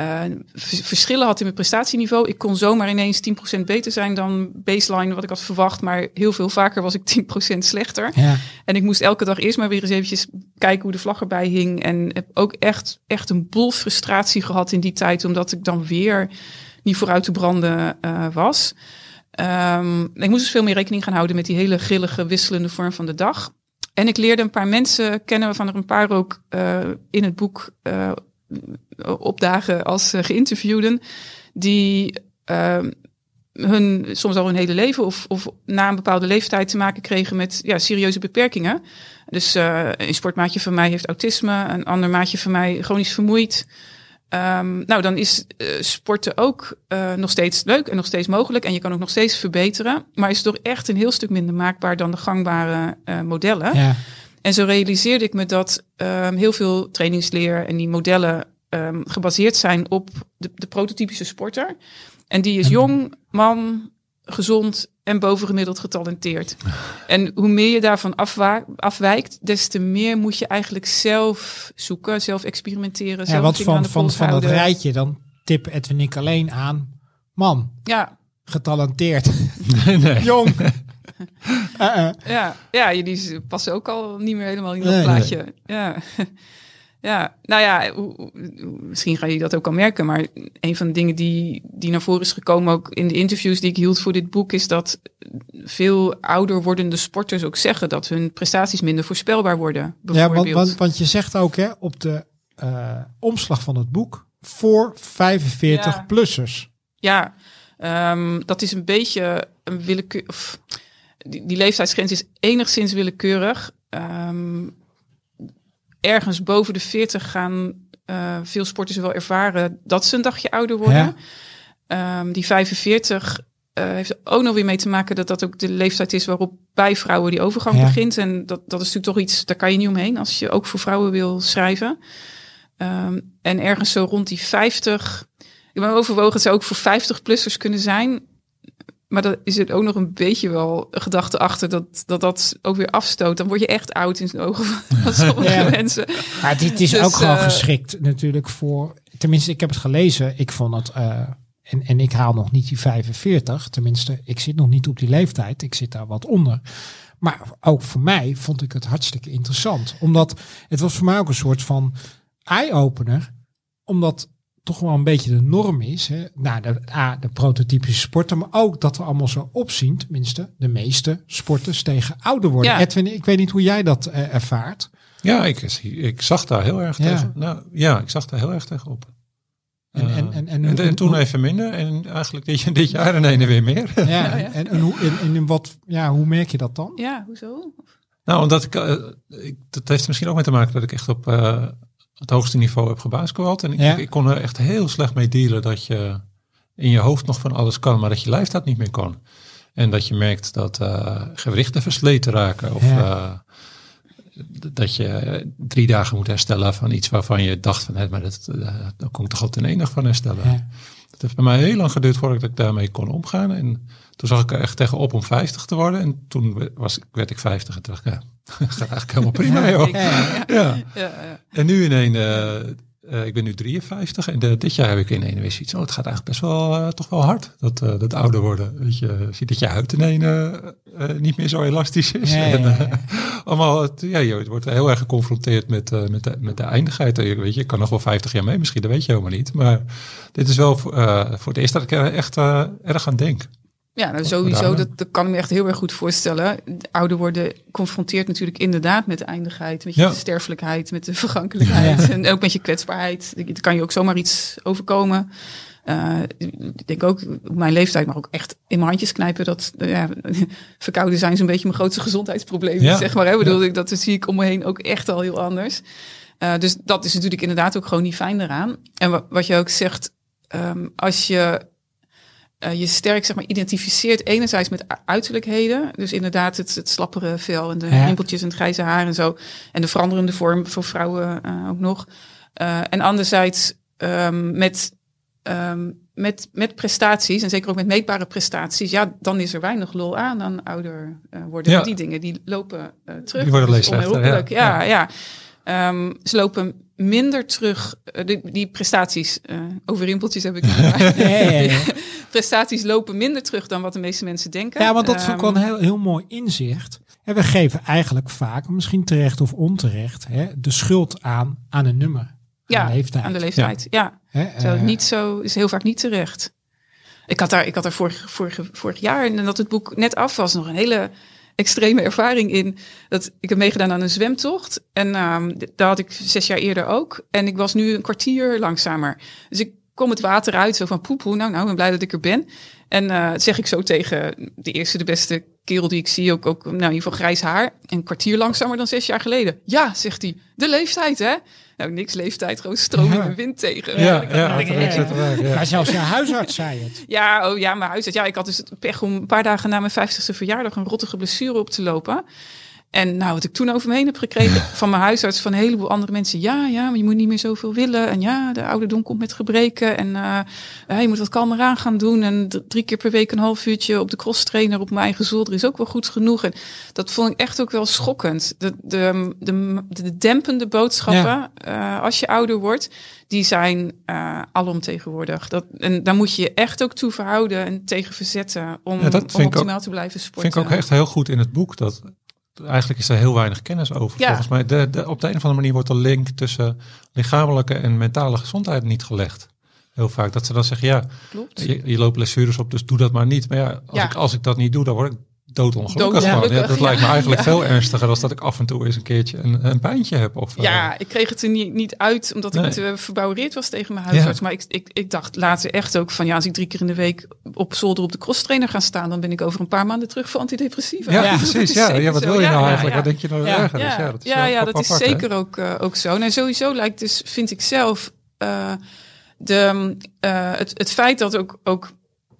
uh, verschillen had in mijn prestatieniveau. Ik kon zomaar ineens 10% beter zijn dan baseline wat ik had verwacht, maar heel veel vaker was ik 10% slechter. Ja. En ik moest elke dag eerst maar weer eens eventjes kijken hoe de vlag erbij hing. En heb ook echt, echt een bol frustratie gehad in die tijd, omdat ik dan weer niet vooruit te branden uh, was. Um, ik moest dus veel meer rekening gaan houden met die hele grillige, wisselende vorm van de dag. En ik leerde een paar mensen kennen, waarvan er een paar ook uh, in het boek opdagen als uh, geïnterviewden, die ehm, hun soms al hun hele leven of, of na een bepaalde leeftijd te maken kregen met ja, serieuze beperkingen. Dus een sportmaatje van mij heeft autisme, een ander maatje van mij chronisch vermoeid. Um, nou, dan is uh, sporten ook nog steeds leuk en nog steeds mogelijk. En je kan ook nog steeds verbeteren. Maar is toch echt een heel stuk minder maakbaar dan de gangbare modellen. Ja. En zo realiseerde ik me dat um, heel veel trainingsleer en die modellen um, gebaseerd zijn op de, de prototypische sporter. En die is jong, man, gezond en bovengemiddeld getalenteerd. *laughs* En hoe meer je daarvan afwijkt, des te meer moet je eigenlijk zelf zoeken, zelf experimenteren. Ja, wat van, van, van dat rijtje, dan tip Edwin ik alleen aan. Man, ja. getalenteerd, *laughs* nee. jong. *laughs* uh. Ja, ja, die passen ook al niet meer helemaal in dat nee, plaatje. Nee. Ja. *laughs* Ja, nou ja, misschien ga je dat ook al merken, maar een van de dingen die, die naar voren is gekomen ook in de interviews die ik hield voor dit boek, is dat veel ouder wordende sporters ook zeggen dat hun prestaties minder voorspelbaar worden. Ja, want, want, want je zegt ook hè, op de uh, omslag van het boek voor 45-plussers. Ja, ja um, dat is een beetje een willekeur. Of, die, die leeftijdsgrens is enigszins willekeurig. Um, ergens boven de 40 gaan uh, veel sporters wel ervaren dat ze een dagje ouder worden. Ja. Um, die 45 uh, heeft er ook nog weer mee te maken dat dat ook de leeftijd is waarop bij vrouwen die overgang ja. begint. En dat, dat is natuurlijk toch iets, daar kan je niet omheen als je ook voor vrouwen wil schrijven. Um, en ergens zo rond die 50. Ik ben overwogen, het zou ook voor 50-plussers kunnen zijn. Maar dan is het ook nog een beetje wel een gedachte achter dat, dat dat ook weer afstoot. Dan word je echt oud in zijn ogen van *laughs* sommige ja. mensen. Maar dit is dus, ook gewoon uh, geschikt natuurlijk voor... Tenminste, ik heb het gelezen. Ik vond het... Uh, en, en ik haal nog niet die 45. Tenminste, ik zit nog niet op die leeftijd. Ik zit daar wat onder. Maar ook voor mij vond ik het hartstikke interessant. Omdat het was voor mij ook een soort van eye-opener. Omdat toch wel een beetje de norm is. Hè? Nou, de, A, de prototypische sporten, maar ook dat we allemaal zo opzien, tenminste de meeste sporters tegen ouder worden. Ja. Edwin, ik weet niet hoe jij dat uh, ervaart. Ja, ik, ik zag daar heel erg ja. tegen. Nou, ja, ik zag daar heel erg tegen op. En, en, en, en, en, en toen even minder en eigenlijk dit, *laughs* dit jaar en ene weer meer. Ja. En, en, hoe, in, in wat, ja, hoe merk je dat dan? Ja, hoezo? Nou, omdat ik, uh, ik, dat heeft misschien ook mee te maken dat ik echt op het hoogste niveau heb gebasketbald. En ik, ja. ik, kon er echt heel slecht mee dealen dat je in je hoofd nog van alles kan, maar dat je lijf dat niet meer kon. En dat je merkt dat uh, gewrichten versleten raken. Of ja. uh, dat je drie dagen moet herstellen van iets waarvan je dacht van, hé, maar dat, uh, dan kon ik toch altijd in één dag van herstellen. Ja. Het heeft bij mij heel lang geduurd voordat ik daarmee kon omgaan. En toen zag ik er echt tegenop om 50 te worden. En toen was, werd ik 50 en dacht ik, ja, *laughs* gaat eigenlijk helemaal prima, joh. Ja, ja. ja. En nu in een, uh, uh, ik ben nu 53 en de, dit jaar heb ik in een weer iets. Oh, het gaat eigenlijk best wel, uh, toch wel hard, dat, dat ouder worden. Weet je, ziet dat je huid in een niet meer zo elastisch is. En, ja, allemaal, het, ja, je wordt heel erg geconfronteerd met, met, de, met de eindigheid. Weet je, ik kan nog wel 50 jaar mee, misschien, dat weet je helemaal niet. Maar dit is wel voor, voor het eerst dat ik er echt erg aan denk. Ja, nou, sowieso, dat, dat kan ik me echt heel erg goed voorstellen. Ouder worden confronteert natuurlijk inderdaad met de eindigheid, met je ja. sterfelijkheid, met de vergankelijkheid ja. en ook met je kwetsbaarheid. Er kan je ook zomaar iets overkomen. Uh, ik denk ook op mijn leeftijd, maar ook echt in mijn handjes knijpen. Dat uh, ja, *laughs* verkouden zijn zo'n beetje mijn grootste gezondheidsprobleem. Ja. Zeg maar, hè, bedoel ik, dat zie ik om me heen ook echt al heel anders. Uh, dus dat is natuurlijk inderdaad ook gewoon niet fijn eraan. En wat je ook zegt, um, als je uh, je sterk zeg maar, identificeert enerzijds met uiterlijkheden. Dus inderdaad het, het slappere vel en de ja. rimpeltjes en het grijze haar en zo. En de veranderende vorm voor vrouwen uh, ook nog. Uh, en anderzijds um, met, um, met, met prestaties, en zeker ook met meetbare prestaties, ja, dan is er weinig lol aan dan ouder worden. Ja. Die dingen die lopen terug. Die worden. Ja, ja. ja. Um, ze lopen minder terug. Die, die prestaties, over rimpeltjes heb ik. *laughs* *laughs* prestaties lopen minder terug dan wat de meeste mensen denken. Ja, want dat vond ik wel een heel, heel mooi inzicht. En we geven eigenlijk vaak, misschien terecht of onterecht, hè, de schuld aan, aan een nummer. Ja, aan de leeftijd. Aan de leeftijd, ja. ja. Hè, uh, niet zo, is heel vaak niet terecht. Ik had daar, ik had daar vorig, vorig, vorig jaar, en dat het boek net af was, nog een hele extreme ervaring in. Dat, ik heb meegedaan aan een zwemtocht. En uh, daar had ik zes jaar eerder ook. En ik was nu een kwartier langzamer. Dus ik kom het water uit, zo van poepoe. Nou, nou, ik ben blij dat ik er ben. En uh, zeg ik zo tegen de eerste, de beste kerel die ik zie, ook, ook nou, in ieder geval grijs haar. Een kwartier langzamer dan zes jaar geleden. Ja, zegt hij. De leeftijd, hè? Nou, niks leeftijd, gewoon stroming en wind tegen. Ja, ja, ja, ja, ja. zelfs je huisarts zei het. Ja, oh, ja, mijn huisarts. Ja, ik had dus pech om een paar dagen na mijn 50ste verjaardag een rottige blessure op te lopen. En nou, wat ik toen over me heen heb gekregen van mijn huisarts, van een heleboel andere mensen. Ja, ja, maar je moet niet meer zoveel willen. En ja, de ouderdom komt met gebreken. En uh, je moet wat kalmer aan gaan doen. En drie keer per week een half uurtje op de cross trainer op mijn eigen zolder is ook wel goed genoeg. En dat vond ik echt ook wel schokkend. De, de, de, de dempende boodschappen, ja. uh, als je ouder wordt, die zijn uh, alomtegenwoordig. Dat, en daar moet je je echt ook toe verhouden en tegen verzetten om, ja, om optimaal ook, te blijven sporten. vind ik ook echt heel goed in het boek. Dat eigenlijk is er heel weinig kennis over. Ja. Volgens mij, de, de, op de een of andere manier wordt de link tussen lichamelijke en mentale gezondheid niet gelegd. Heel vaak dat ze dan zeggen, ja, Klopt. Je, je loopt blessures op, dus doe dat maar niet. Maar ja, als, ja. Ik, als ik dat niet doe, dan word ik doodongelukkig. Ja, dat lijkt me eigenlijk veel ernstiger dan dat ik af en toe eens een keertje een, een pijntje heb. Of, ja, uh, ik kreeg het er niet, niet uit omdat nee. ik te verbouwereerd was tegen mijn huisarts. Maar ik, ik, ik dacht later echt ook van ja, als ik drie keer in de week op zolder op de crosstrainer ga staan, dan ben ik over een paar maanden terug voor antidepressiva. Ja, *laughs* precies. Ja, ja, wat wil je nou eigenlijk? Wat denk je nou ja, erger? Ja, dat is, ja, ja, dat is zeker ook, uh, ook zo. En sowieso lijkt dus, vind ik zelf, uh, de, het, het feit dat ook, ook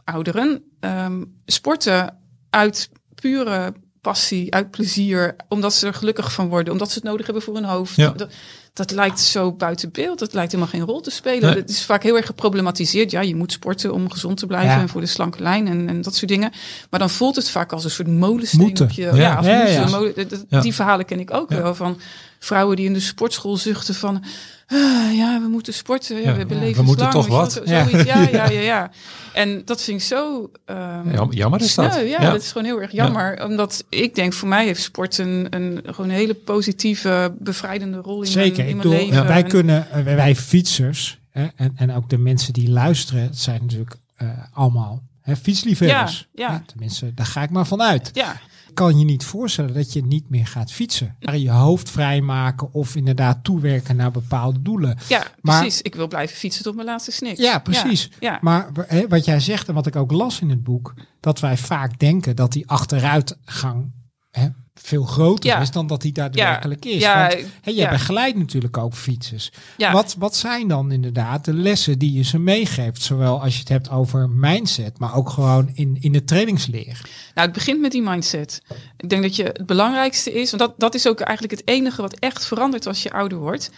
ouderen um, sporten uit pure passie, uit plezier, omdat ze er gelukkig van worden, omdat ze het nodig hebben voor hun hoofd. Ja. Dat, dat lijkt zo buiten beeld. Dat lijkt helemaal geen rol te spelen. Het is vaak heel erg geproblematiseerd. Ja, je moet sporten om gezond te blijven Ja. en voor de slanke lijn en, en dat soort dingen. Maar dan voelt het vaak als een soort molensteen Moeten. op je. Ja. Ja, molen-. Die verhalen ken ik ook wel van vrouwen die in de sportschool zuchten van. "Ah, ja, we moeten sporten. Ja, we hebben Ja, we moeten toch wat. zo- Ja. zoiets. *laughs* Ja, ja, ja, ja. En dat vind ik zo. ehm, Jam- jammer is dat. sneu. Ja, Ja. dat is gewoon heel erg jammer. Omdat ik denk, voor mij heeft sport een, een, gewoon een hele positieve, bevrijdende rol in Zeker. Ik bedoel, wij En- kunnen, eh, wij- fietsers hè, en, en ook de mensen die luisteren, het zijn natuurlijk eh, allemaal hè, fietsliefhebbers. Ja, Tenminste, daar ga ik maar van uit. Ja, kan je niet voorstellen dat je niet meer gaat fietsen. Maar je hoofd vrijmaken of inderdaad toewerken naar bepaalde doelen. ja Maar- precies. Ik wil blijven fietsen tot mijn laatste snik. Ja, precies. Ja, Maar hè, wat jij zegt en wat ik ook las in het boek, dat wij vaak denken dat die achteruitgang hè, veel groter Ja. is dan dat die daadwerkelijk is. Ja, Want jij begeleidt natuurlijk ook fietsers. Wat, wat zijn dan inderdaad de lessen die je ze meegeeft? Zowel als je het hebt over mindset, maar ook gewoon in, in de trainingsleer. Nou, het begint met die mindset. Ik denk dat je het belangrijkste is, want dat, dat is ook eigenlijk het enige wat echt verandert als je ouder wordt.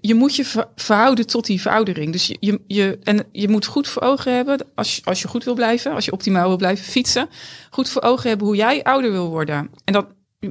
Je moet je ver- verhouden tot die veroudering. Dus je, je, je, en je moet goed voor ogen hebben, als je, als je goed wil blijven, als je optimaal wil blijven fietsen, goed voor ogen hebben hoe jij ouder wil worden. En dat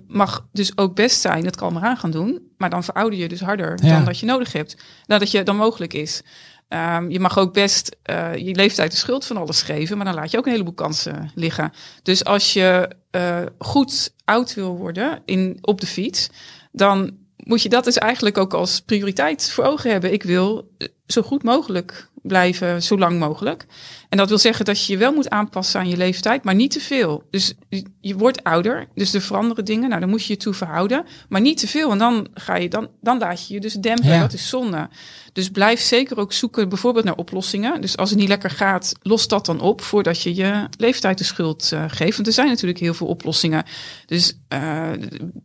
mag dus ook best zijn, dat kan maar aan gaan doen, maar dan verouder je dus harder Ja. dan dat je nodig hebt. Dan dat je dan mogelijk is. Ehm, je mag ook best eh, je leeftijd de schuld van alles geven, maar dan laat je ook een heleboel kansen liggen. Dus als je eh, goed oud wil worden in, op de fiets, dan moet je dat dus eigenlijk ook als prioriteit voor ogen hebben. Ik wil eh, zo goed mogelijk blijven, zo lang mogelijk. En dat wil zeggen dat je je wel moet aanpassen aan je leeftijd, maar niet te veel. Dus je- wordt ouder, dus er veranderen dingen. Nou, dan moet je je toe verhouden, maar niet te veel. En dan ga je dan, dan laat je je dus dempen. Ja. Dat is zonde. Dus blijf zeker ook zoeken, bijvoorbeeld naar oplossingen. Dus als het niet lekker gaat, los dat dan op voordat je je leeftijd de schuld eh, geeft. Want er zijn natuurlijk heel veel oplossingen. Dus eh,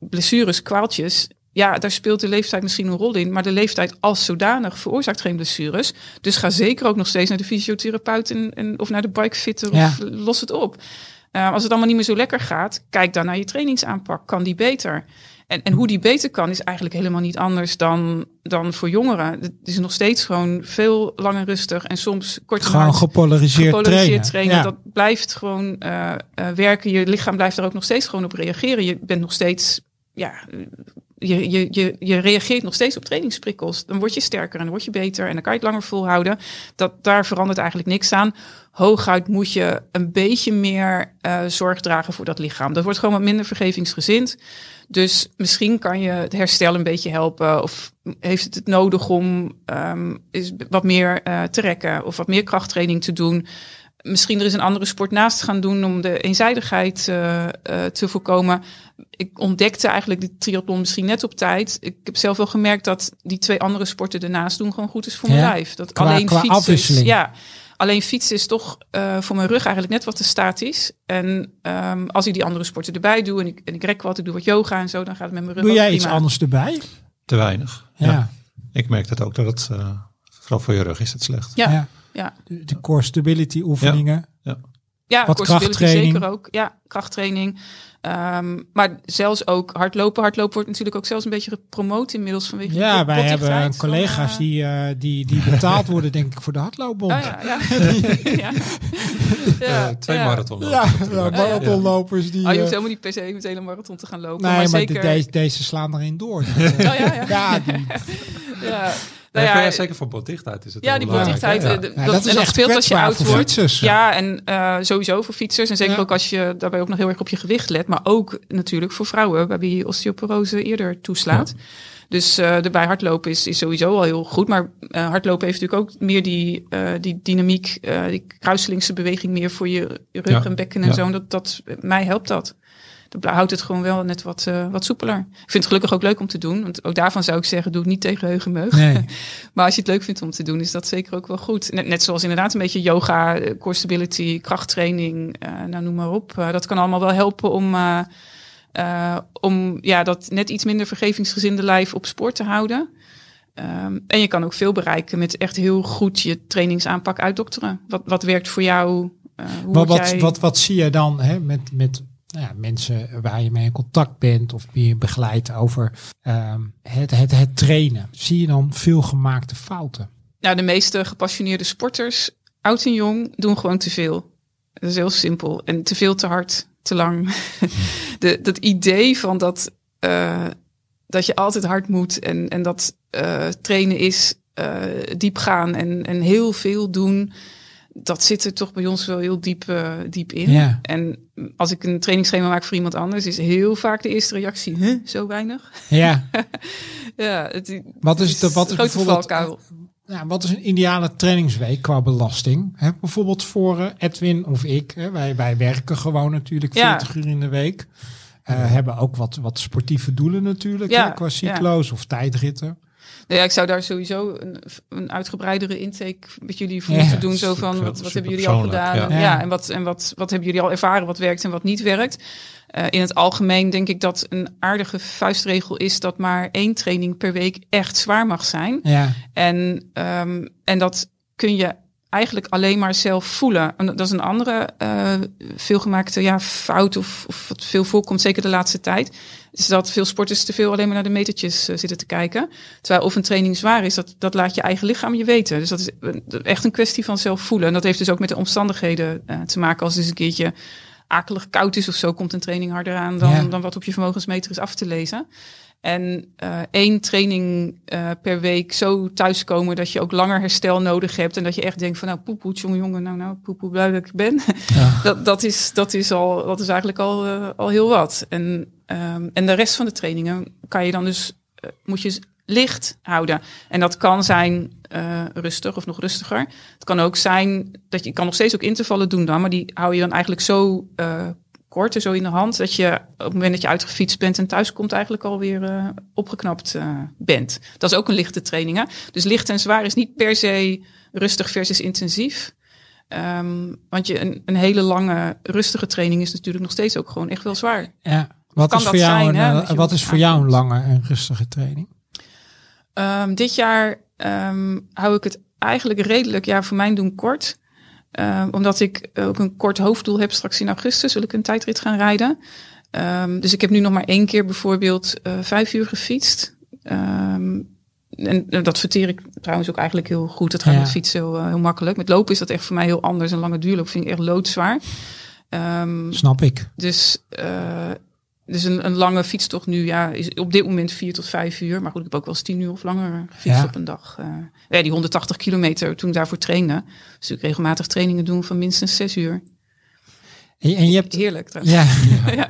blessures, kwaaltjes. Ja, daar speelt de leeftijd misschien een rol in. Maar de leeftijd als zodanig veroorzaakt geen blessures. Dus ga zeker ook nog steeds naar de fysiotherapeut en, en, of naar de bikefitter. Ja. Of los het op. Eh, als het allemaal niet meer zo lekker gaat, kijk dan naar je trainingsaanpak. Kan die beter? En, en hoe die beter kan, is eigenlijk helemaal niet anders dan, dan voor jongeren. Het is nog steeds gewoon veel langer rustig en soms kort Gewoon hard gepolariseerd, gepolariseerd trainen. trainen. Ja. Dat blijft gewoon eh, eh, werken. Je lichaam blijft er ook nog steeds gewoon op reageren. Je bent nog steeds, ja, je, je, je, je reageert nog steeds op trainingsprikkels. Dan word je sterker en dan word je beter en dan kan je het langer volhouden. Dat, daar verandert eigenlijk niks aan. Hooguit moet je een beetje meer eh, zorg dragen voor dat lichaam. Dat wordt gewoon wat minder vergevingsgezind. Dus misschien kan je het herstel een beetje helpen. Of heeft het het nodig om ehm, is wat meer eh, te rekken of wat meer krachttraining te doen. Misschien er is een andere sport naast gaan doen om de eenzijdigheid eh, eh, te voorkomen. Ik ontdekte eigenlijk die triathlon misschien net op tijd. Ik heb zelf wel gemerkt dat die twee andere sporten ernaast doen gewoon goed is voor mijn Ja, lijf. Dat qua- alleen qua fietsen is- ja, alleen fietsen is toch eh, voor mijn rug eigenlijk net wat te statisch. En ehm, als ik die andere sporten erbij doe en ik, en ik rek wat, ik doe wat yoga en zo, dan gaat het met mijn rug Doe ook jij prima. iets anders erbij? Te weinig. Ja. Ja. Ik merk dat ook, dat het, eh, vooral voor je rug is het slecht. Ja, Ja. Ja. De, de core stability oefeningen. Ja, Wat core stability krachttraining. zeker ook. Ja, krachttraining. Ehm, maar zelfs ook hardlopen. Hardlopen wordt natuurlijk ook zelfs een beetje gepromoot inmiddels vanwege Ja, de wij hebben van, collega's eh, die, eh, die, die *laughs* betaald worden, denk ik, voor de hardloopbond. Oh ja, ja. *laughs* ja. Eh, ja, twee ja. marathon. Ja, ja, marathonlopers die... Oh, je eh, hoeft helemaal niet per se met hele marathon te gaan lopen. nee, maar, maar de- zeker... deze, deze slaan erin door. *laughs* Oh, ja, ja. ja, die- ja. Nou ja, zeker voor botdichtheid is het Ja, die botdichtheid, ja, dat- dat is dat echt speelt als je oud voor wordt. fietsers. Ja, en eh, sowieso voor fietsers. En zeker Ja. ook als je daarbij ook nog heel erg op je gewicht let. Maar ook natuurlijk voor vrouwen, waarbij je osteoporose eerder toeslaat. Dus eh erbij hardlopen is, is sowieso al heel goed. Maar eh, hardlopen heeft natuurlijk ook meer die, eh, die dynamiek, eh, die kruiselingse beweging meer voor je rug Ja. en bekken en Ja. zo. En dat, dat, mij helpt dat. Dat houdt het gewoon wel net wat, eh, wat soepeler. Ik vind het gelukkig ook leuk om te doen. Want ook daarvan zou ik zeggen, doe het niet tegen heugenmeug. Nee. *laughs* Maar als je het leuk vindt om te doen, is dat zeker ook wel goed. Net, net zoals inderdaad een beetje yoga, eh, core stability, krachttraining, eh, nou noem maar op. Dat kan allemaal wel helpen om, om ja, dat net iets minder vergevingsgezinde lijf op sport te houden. Ehm, en je kan ook veel bereiken met echt heel goed je trainingsaanpak uitdokteren. Wat, wat werkt voor jou? Hoe Maar wat, jij... wat, wat zie je dan hè, met, met nou ja, mensen waar je mee in contact bent of die je begeleidt over ehm, het, het, het trainen? Zie je dan veel gemaakte fouten? Nou, de meeste gepassioneerde sporters, oud en jong, doen gewoon te veel. Dat is heel simpel. En te veel, te hard, te lang. *laughs* de, dat idee van dat, eh, dat je altijd hard moet en, en dat eh, trainen is eh, diep gaan en, en heel veel doen. Dat zit er toch bij ons wel heel diep, eh, diep in. Ja. En als ik een trainingsschema maak voor iemand anders, is heel vaak de eerste reactie: huh, zo weinig? *laughs* Ja, Ja, het, wat is, de, wat is bijvoorbeeld. Ja, wat is een ideale trainingsweek qua belasting? Hè, bijvoorbeeld voor eh, Edwin of ik. Hè, wij, wij werken gewoon natuurlijk Ja. 40 uur in de week. Eh, Hebben ook wat, wat sportieve doelen natuurlijk. Ja, hè, qua cyclo's of tijdritten. Ja, ik zou daar sowieso een, een uitgebreidere intake met jullie voor Ja, moeten doen. Zo van, wat, wat hebben jullie al gedaan? Ja. en, wat, en wat, wat hebben jullie al ervaren? Wat werkt en wat niet werkt? Eh, in het algemeen denk ik dat een aardige vuistregel is dat maar één training per week echt zwaar mag zijn. Ja, En, ehm, en dat kun je eigenlijk alleen maar zelf voelen. En dat is een andere eh, veelgemaakte ja, fout of, of wat veel voorkomt, zeker de laatste tijd. Is dat veel sporters te veel alleen maar naar de metertjes eh, zitten te kijken. Terwijl of een training zwaar is, dat, dat laat je eigen lichaam je weten. Dus dat is echt een kwestie van zelf voelen. En dat heeft dus ook met de omstandigheden eh, te maken. Als het eens een keertje akelig koud is of zo, komt een training harder aan dan, Ja. dan wat op je vermogensmeter is af te lezen. En eh, één training eh, per week zo thuiskomen dat je ook langer herstel nodig hebt. En dat je echt denkt van nou poepoe, jongen, jongen, nou nou poepoe, blij dat ik ben. Ja. *laughs* dat, dat, is, dat, is al, dat is eigenlijk al, eh, al heel wat. En, ehm, en de rest van de trainingen kan je dan dus, moet je licht houden. En dat kan zijn rustig of nog rustiger. Het kan ook zijn dat je je kan nog steeds ook intervallen doen dan, maar die hou je dan eigenlijk zo eh, kort en zo in de hand dat je op het moment dat je uitgefietst bent en thuis komt eigenlijk alweer eh opgeknapt eh, bent. Dat is ook een lichte training. Hè? Dus licht en zwaar is niet per se rustig versus intensief. Ehm, want je, een, een hele lange rustige training is natuurlijk nog steeds ook gewoon echt wel zwaar. ja. Wat kan is voor jou, zijn, een, hè, eh, wat is voor jou een lange en rustige training? Ehm, dit jaar ehm, hou ik het eigenlijk redelijk, ja, voor mijn doen kort. Ehm, omdat ik ook een kort hoofddoel heb. Straks in augustus wil ik een tijdrit gaan rijden. Ehm, dus ik heb nu nog maar één keer bijvoorbeeld eh, vijf uur gefietst. Ehm, en en dat verteer ik trouwens ook eigenlijk heel goed. Dat gaat Ja. met fietsen heel, eh, heel makkelijk. Met lopen is dat echt voor mij heel anders. Een lange duurloop vind ik echt loodzwaar. Snap ik. dus, eh, dus een, een lange fietstocht nu ja, is op dit moment vier tot vijf uur. Maar goed, ik heb ook wel eens tien uur of langer gefietst Ja. op een dag. Eh, ja, die 180 kilometer toen ik daarvoor trainde. Dus ik regelmatig trainingen doen van minstens zes uur. En, je hebt, Heerlijk trouwens. ja, *laughs* Ja.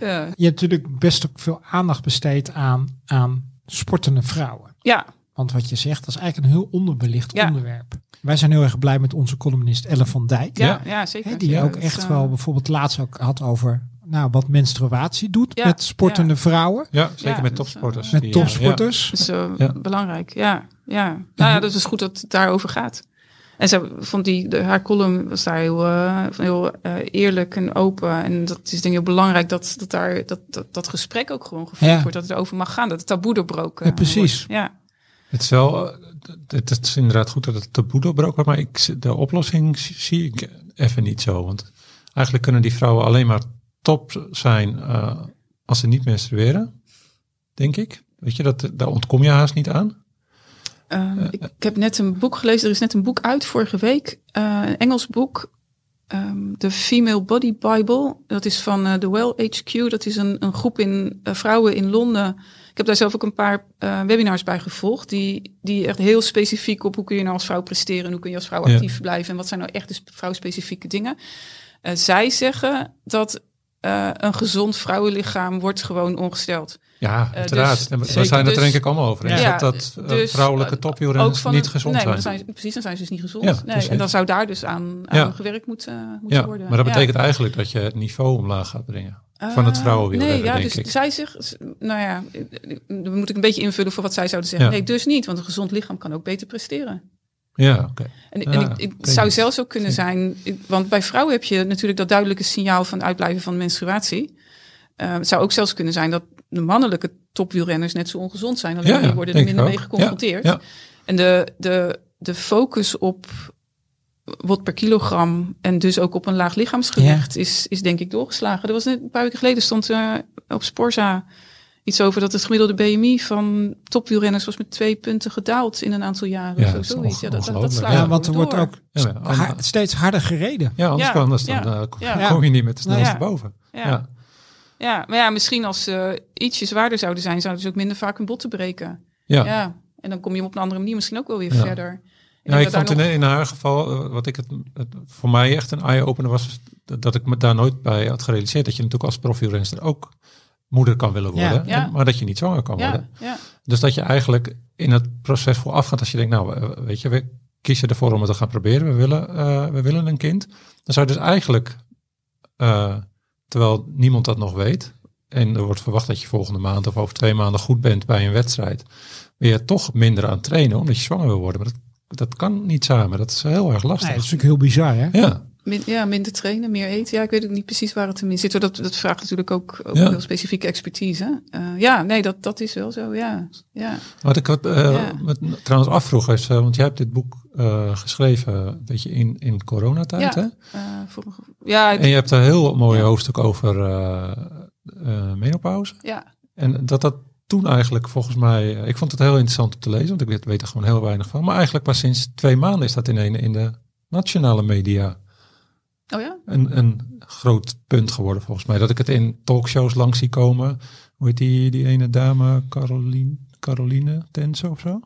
Ja. je hebt natuurlijk best ook veel aandacht besteed aan, aan sportende vrouwen. ja, Want wat je zegt, dat is eigenlijk een heel onderbelicht Ja. onderwerp. Wij zijn heel erg blij met onze columnist Ellen van Dijk. Ja, Ja. zeker. Hè, die ook echt eh, wel bijvoorbeeld laatst ook had over nou, wat menstruatie doet Ja, met sportende vrouwen. Ja, zeker Ja, met eh, topsporters. Met topsporters. Dat is eh, Ja. belangrijk, ja. ja. Nou ja, dat is goed dat het daarover gaat. En ze vond die, de, haar column was daar heel, eh, heel eh, eerlijk en open. En dat is denk ik heel belangrijk dat, dat daar dat, dat, dat gesprek ook gewoon gevoerd Ja. wordt. Dat het erover mag gaan, dat het taboe doorbroken Ja, precies. wordt. Ja, Het is wel, eh, het, het is inderdaad goed dat het taboe doorbroken wordt, maar ik, de oplossing zie ik even niet zo. Want eigenlijk kunnen die vrouwen alleen maar top zijn eh, als ze niet menstrueren, denk ik. Weet je, dat, daar ontkom je haast niet aan. Ehm, ik, ik heb net een boek gelezen. Er is net een boek uit vorige week. eh, een Engels boek. ehm, De Female Body Bible. Dat is van eh, The Well HQ. Dat is een, een groep in eh, vrouwen in Londen. Ik heb daar zelf ook een paar eh, webinars bij gevolgd. Die, die echt heel specifiek op hoe kun je nou als vrouw presteren. En hoe kun je als vrouw Ja. actief blijven. En wat zijn nou echt de sp- vrouwspecifieke dingen. Eh, zij zeggen dat eh, een gezond vrouwenlichaam wordt gewoon ongesteld. Ja, dus- uiteraard. En we zeker, zijn het er dus- denk ik allemaal over eens. Ja, dat dat eh, dus, vrouwelijke eh, topwielrenners niet gezond nee, zijn. dan zijn. Precies, dan zijn ze dus niet gezond. Ja, nee, en dan zou daar dus aan, aan Ja. gewerkt moeten, moeten Ja, worden. maar dat betekent eigenlijk dat je het niveau omlaag gaat brengen. van het Eh, vrouwenwielrennen, Nee, ja, denk dus ik. zij zegt, nou ja, eh, dan moet ik een beetje invullen voor wat zij zouden zeggen. Nee, dus niet, want een gezond lichaam kan ook beter presteren. Ja, oké. En, en ik, ik weet zou zelfs ook kunnen zijn, ik- want bij vrouwen heb je natuurlijk dat duidelijke signaal van uitblijven van menstruatie. Eh, het zou ook zelfs kunnen zijn dat de mannelijke topwielrenners net zo ongezond zijn. Alleen Ja, die worden er minder mee geconfronteerd. Ja, ja. En de, de, de focus op wat per kilogram en dus ook op een laag lichaamsgewicht is, is denk ik doorgeslagen. Er was net een paar weken geleden stond eh, op Sporza iets over dat het gemiddelde BMI van topwielrenners was met twee punten gedaald in een aantal jaren. Ja, zo, zoiets. Ja, dat, dat, dat slaat Ja, want er wordt ook st- ha- steeds harder gereden. Ja, anders, Ja, kan, anders dan ja, eh, ja. kom je niet met de snelste Ja. boven. Ja. Ja. Ja. maar ja, misschien als ze ietsje zwaarder zouden zijn, zouden ze ook minder vaak hun botten breken. Ja. Ja. En dan kom je op een andere manier misschien ook wel weer Ja. verder. Ja, ik dat vond in, in haar geval, eh, wat ik het, het voor mij echt een eye-opener was, dat ik me daar nooit bij had gerealiseerd. Dat je natuurlijk als profielrenster ook moeder kan willen worden, Ja. Ja. en- maar dat je niet zwanger kan worden. Ja. Dus dat je eigenlijk in het proces voorafgaat, als je denkt, nou, weet je, we kiezen ervoor om het te gaan proberen, we willen, eh, we willen een kind. Dan zou je dus eigenlijk, eh, terwijl niemand dat nog weet, en er wordt verwacht dat je volgende maand of over twee maanden goed bent bij een wedstrijd, je toch minder aan trainen omdat je zwanger wil worden. Maar dat, dat kan niet samen, dat is heel erg lastig. Nee, dat is natuurlijk heel bizar, hè? Ja, Min- ja, minder trainen, meer eten. Ja, ik weet ook niet precies waar het in zit. hoor. Dat, dat vraagt natuurlijk ook, ook Ja. heel specifieke expertise. Eh, ja, nee, dat, dat is wel zo, ja. ja. wat ik wat, eh, Ja. trouwens afvroeg is, eh, want jij hebt dit boek geschreven een beetje in, in coronatijd, Ja. hè? Ja, ik- En je hebt een heel mooi hoofdstuk over menopauze. ja, En dat dat toen eigenlijk volgens mij, ik vond het heel interessant om te lezen, want ik weet, weet er gewoon heel weinig van. Maar eigenlijk pas sinds twee maanden is dat in, een, in de nationale media oh ja? een, een groot punt geworden volgens mij. Dat ik het in talkshows langs zie komen. Hoe heet die, die ene dame, Caroline, Caroline Tense of zo?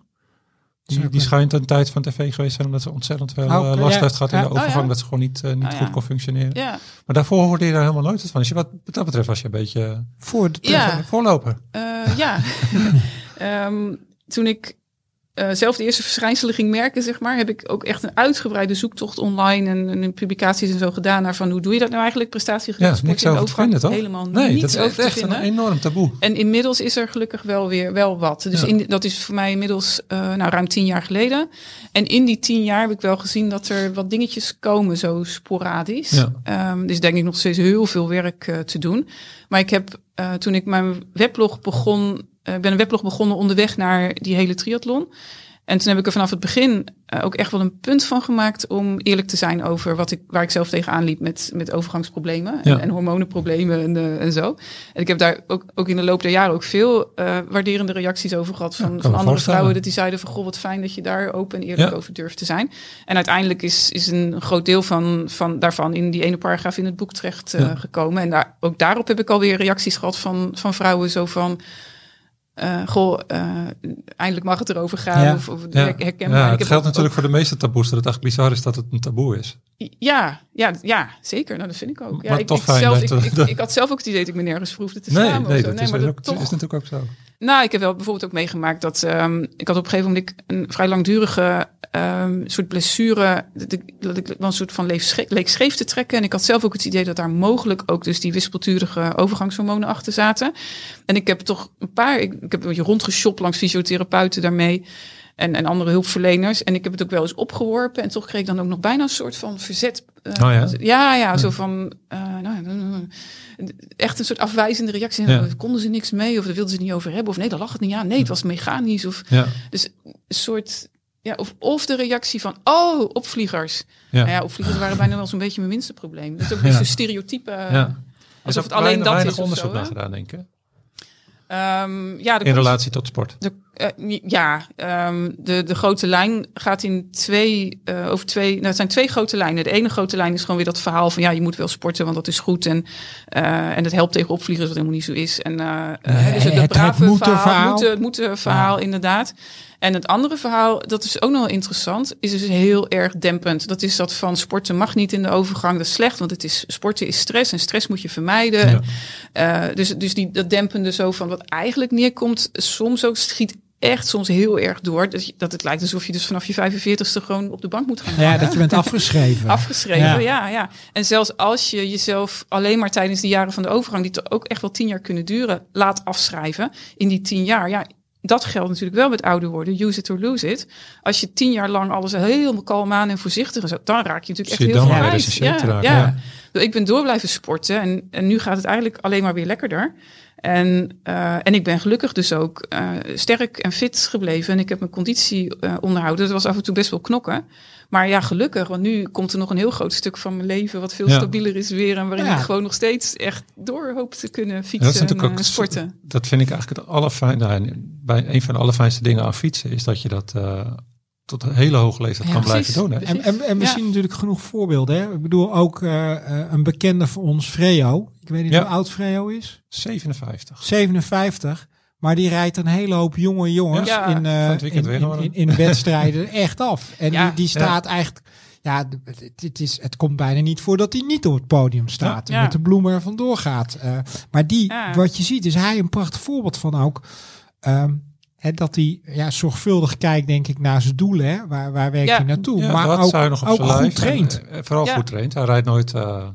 Die, die schijnt een tijd van tv geweest zijn omdat ze ontzettend veel Oh, eh, last ja. heeft gehad in de Oh, ja. overgang. Dat ze gewoon niet, eh, niet Oh, ja. goed kon functioneren. Maar daarvoor hoorde je daar helemaal nooit van. Dus je, wat, wat dat betreft was je een beetje Voor de Ja. voorloper. Eh, ja. *laughs* Ehm, toen ik eh, zelf de eerste verschijnselen ging merken, zeg maar, heb ik ook echt een uitgebreide zoektocht online en, en in publicaties en zo gedaan naar van hoe doe je dat nou eigenlijk, prestatiegericht Ja, niks over vinden, toch? Helemaal Nee, niets dat is over echt, een enorm taboe. En inmiddels is er gelukkig wel weer wel wat. Dus Ja. in, dat is voor mij inmiddels eh, nou, ruim tien jaar geleden. En in die tien jaar heb ik wel gezien dat er wat dingetjes komen, zo sporadisch. Ja. Ehm, dus denk ik nog steeds heel veel werk eh, te doen. Maar ik heb toen ik mijn weblog begon, eh, ik ben een weblog begonnen onderweg naar die hele triathlon. En toen heb ik er vanaf het begin eh, ook echt wel een punt van gemaakt om eerlijk te zijn over wat ik, waar ik zelf tegenaan liep met, met overgangsproblemen en, Ja. en hormonenproblemen en, eh, en zo. En ik heb daar ook, ook in de loop der jaren ook veel waarderende reacties over gehad van, andere vrouwen. Dat die zeiden van, goh, wat fijn dat je daar open en eerlijk Ja. over durft te zijn. En uiteindelijk is, is een groot deel van, van daarvan in die ene paragraaf in het boek terecht gekomen. En daar, ook daarop heb ik alweer reacties gehad van, van vrouwen zo van... eh, goh, eh, eindelijk mag het erover gaan. Ja. Of, of Ja, herkenbaar. ja het geldt ook- natuurlijk voor de meeste taboes dat het eigenlijk bizar is dat het een taboe is. Ja, ja, ja, zeker. Nou, dat vind ik ook. Ja, Maar ik, toch ik, fijn zelf, dat- ik, ik, had zelf ook het idee dat ik me nergens voor hoefde te Nee, schamen. nee, of zo. dat, is, maar ook, dat dat toch, is natuurlijk ook zo. Nou, ik heb wel bijvoorbeeld ook meegemaakt dat ehm, ik had op een gegeven moment een vrij langdurige ehm, soort blessure, dat ik, een soort van leek scheef te trekken. En ik had zelf ook het idee dat daar mogelijk ook dus die wispelturige overgangshormonen achter zaten. En ik heb toch een paar, ik, ik heb een beetje rondgeshopt langs fysiotherapeuten daarmee. En, en andere hulpverleners. En ik heb het ook wel eens opgeworpen. En toch kreeg ik dan ook nog bijna een soort van verzet. eh, Oh ja? ja, ja, zo van. eh, nou, echt een soort afwijzende reactie. Ja. Konden ze niks mee, of daar wilden ze het niet over hebben. Of nee, daar lag het niet aan. Nee, het was mechanisch. Of Ja, dus een soort. Ja, of, of de reactie van, oh, opvliegers. ja. Nou ja, opvliegers waren bijna wel zo'n beetje mijn minste probleem. Dat is ook niet zo'n stereotype. ja. Alsof het alleen dat is of onderzoek zo, naar hè? gedaan, denk ik. hè? Ehm, ja, In relatie tot sport. De, eh, ja, ehm, de, de grote lijn gaat in twee, eh, over twee, nou het zijn twee grote lijnen. De ene grote lijn is gewoon weer dat verhaal van ja, je moet wel sporten, want dat is goed. En, eh, en het helpt tegen opvliegers, wat helemaal niet zo is. En Nee, dus het, het- het brave moeten verhaal, verhaal. Moeten, het moeten verhaal, inderdaad. En het andere verhaal, dat is ook nog wel interessant, is dus heel erg dempend. Dat is dat van sporten mag niet in de overgang. Dat is slecht, want het is, sporten is stress en stress moet je vermijden. Ja. Dus, dus die, dat dempende zo van wat eigenlijk neerkomt, soms ook schiet echt soms heel erg door. Dat, je- dat het lijkt alsof je dus vanaf je 45ste gewoon op de bank moet gaan Ja, dat je bent afgeschreven. *laughs* Afgeschreven, Ja. ja. ja, En zelfs als je jezelf alleen maar tijdens de jaren van de overgang, die toch ook echt wel tien jaar kunnen duren, laat afschrijven in die tien jaar. Ja, dat geldt natuurlijk wel met ouder worden. Use it or lose it. Als je tien jaar lang alles helemaal kalm aan en voorzichtig en zo, dan raak je natuurlijk echt heel veel te Ja, raken, ja. ja. Ik ben door blijven sporten en, en nu gaat het eigenlijk alleen maar weer lekkerder. En, eh, en ik ben gelukkig dus ook eh, sterk en fit gebleven. En ik heb mijn conditie eh, onderhouden. Dat was af en toe best wel knokken. Maar ja, gelukkig, want nu komt er nog een heel groot stuk van mijn leven... wat veel Ja. stabieler is weer... en waarin Ja. ik gewoon nog steeds echt door hoop te kunnen fietsen en ook sporten. Dat vind ik eigenlijk het allerfijnste. Nou, bij een van de allerfijnste dingen aan fietsen is dat je dat tot een hele hoge leeftijd Ja, kan precies. blijven doen. Hè? En, en, en we Ja. zien natuurlijk genoeg voorbeelden. Hè? Ik bedoel ook eh, eh, een bekende van ons, Freo. Ik weet niet Ja. hoe oud Freo is. 57. 57. Maar die rijdt een hele hoop jonge jongens Ja. in, eh, weekend in, in, gewoon. in, in wedstrijden *laughs* echt af. En Ja. die, die staat eigenlijk... Ja, het, het is, het komt bijna niet voor dat hij niet op het podium staat. Ja. En met de bloemen er vandoor gaat. Eh, maar die, Ja. wat je ziet, is hij een prachtig voorbeeld van ook. ehm, hè, dat hij ja, zorgvuldig kijkt, denk ik, naar zijn doelen. Hè? Waar, waar werkt Ja. hij naartoe? Ja, maar ook, zou je nog op ook goed traint. En, eh, vooral Ja. goed traint. Hij rijdt nooit eh,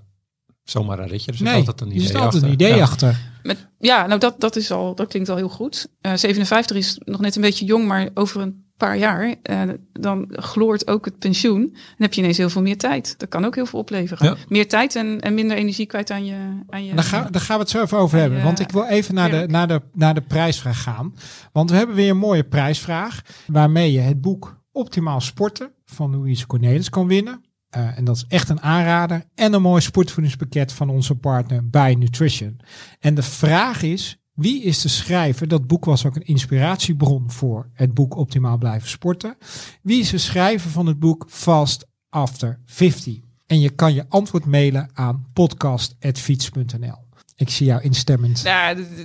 zomaar een ritje. Er zit nee, altijd een er idee zit altijd achter. een idee Ja. achter. Met, ja, nou dat, dat, is al, dat klinkt al heel goed. Eh 57 is nog net een beetje jong, maar over een paar jaar, eh, dan gloort ook het pensioen. Dan heb je ineens heel veel meer tijd. Dat kan ook heel veel opleveren. Ja. Meer tijd en, en minder energie kwijt aan je... Aan je daar, gaan, daar gaan we het zo even over hebben. Want ik wil even naar de, naar, de, naar de prijsvraag gaan. Want we hebben weer een mooie prijsvraag. Waarmee je het boek Optimaal Sporten van Louise Cornelis kan winnen. Eh, en dat is echt een aanrader. En een mooi sportvoedingspakket van onze partner By Nutrition. En de vraag is, wie is de schrijver? Dat boek was ook een inspiratiebron voor het boek Optimaal Blijven Sporten. Wie is de schrijver van het boek Fast After 50? En je kan je antwoord mailen aan podcast.fiets.nl. Ik zie jou instemmend.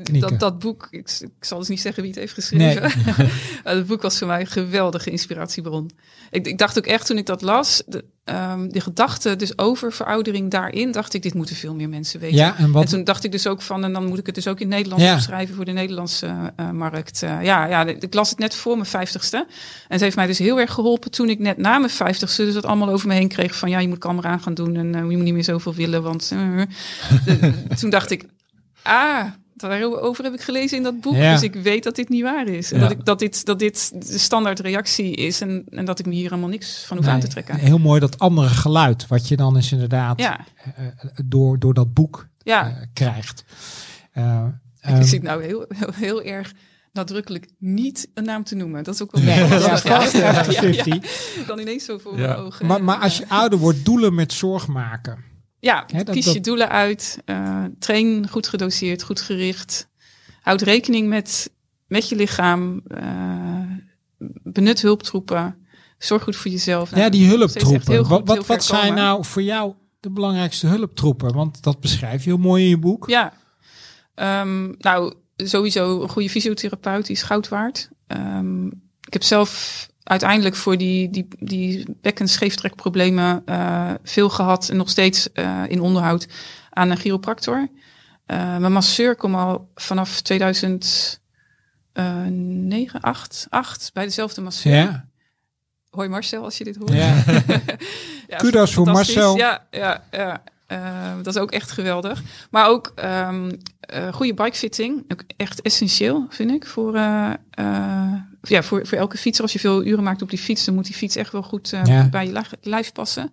Knikken. dat, dat boek, ik, ik zal dus niet zeggen wie het heeft geschreven. Eh, *laughs* Het boek was voor mij een geweldige inspiratiebron. Ik, ik dacht ook echt toen ik dat las, de, ehm, de gedachte dus over veroudering daarin, dacht ik, dit moeten veel meer mensen weten. Ja, en En wat, toen dacht ik dus ook van, en dan moet ik het dus ook in het Nederlands Ja. opschrijven voor de Nederlandse eh, markt. Eh, ja, ja, ik las het net voor mijn vijftigste. En het heeft mij dus heel erg geholpen toen ik net na mijn vijftigste dus dat allemaal over me heen kreeg van, ja, je moet kalmer aan gaan doen en eh, je moet niet meer zoveel willen, want *laughs* toen dacht ik, ah, daarover heb ik gelezen in dat boek, Ja. dus ik weet dat dit niet waar is. En Ja. dat, ik, dat, dit, dat dit de standaard reactie is en, en dat ik me hier helemaal niks van hoef aan te trekken. heel mooi dat andere geluid, wat je dan is inderdaad Ja, eh, door, door dat boek ja. eh, krijgt. Eh, Ik ehm, zit nou heel, heel, heel erg nadrukkelijk niet een naam te noemen. Dat is ook wel lastig. Ja, ja, ja. 50. Dan ineens zo voor Ja. mijn ogen. Maar, maar als je ouder wordt, doelen met zorg maken. Ja, dat- kies dat- je doelen uit. eh, train goed gedoseerd, goed gericht. Houd rekening met, met je lichaam. eh, benut hulptroepen. Zorg goed voor jezelf. Nou, Ja, die hulptroepen. goed, Wat, wat, wat zijn komen. nou voor jou de belangrijkste hulptroepen? Want dat beschrijf je heel mooi in je boek. Ja, Ehm, nou sowieso een goede fysiotherapeut die is goud waard. Ehm, ik heb zelf uiteindelijk voor die, die, die bek- en scheeftrekproblemen eh, veel gehad en nog steeds eh, in onderhoud aan een chiropractor. Eh, mijn masseur kwam al vanaf 2000, eh, negen, acht, acht bij dezelfde masseur. Ja. Hoi Marcel, als je dit hoort. Ja. *laughs* Ja, *laughs* Kudos voor. Marcel. Ja, ja, ja. Dat is ook echt geweldig. Maar ook eh, goede bikefitting. Ook echt essentieel, vind ik. Voor, ja, voor, voor elke fietser. Als je veel uren maakt op die fiets, dan moet die fiets echt wel goed eh, Ja. bij je lijf, passen.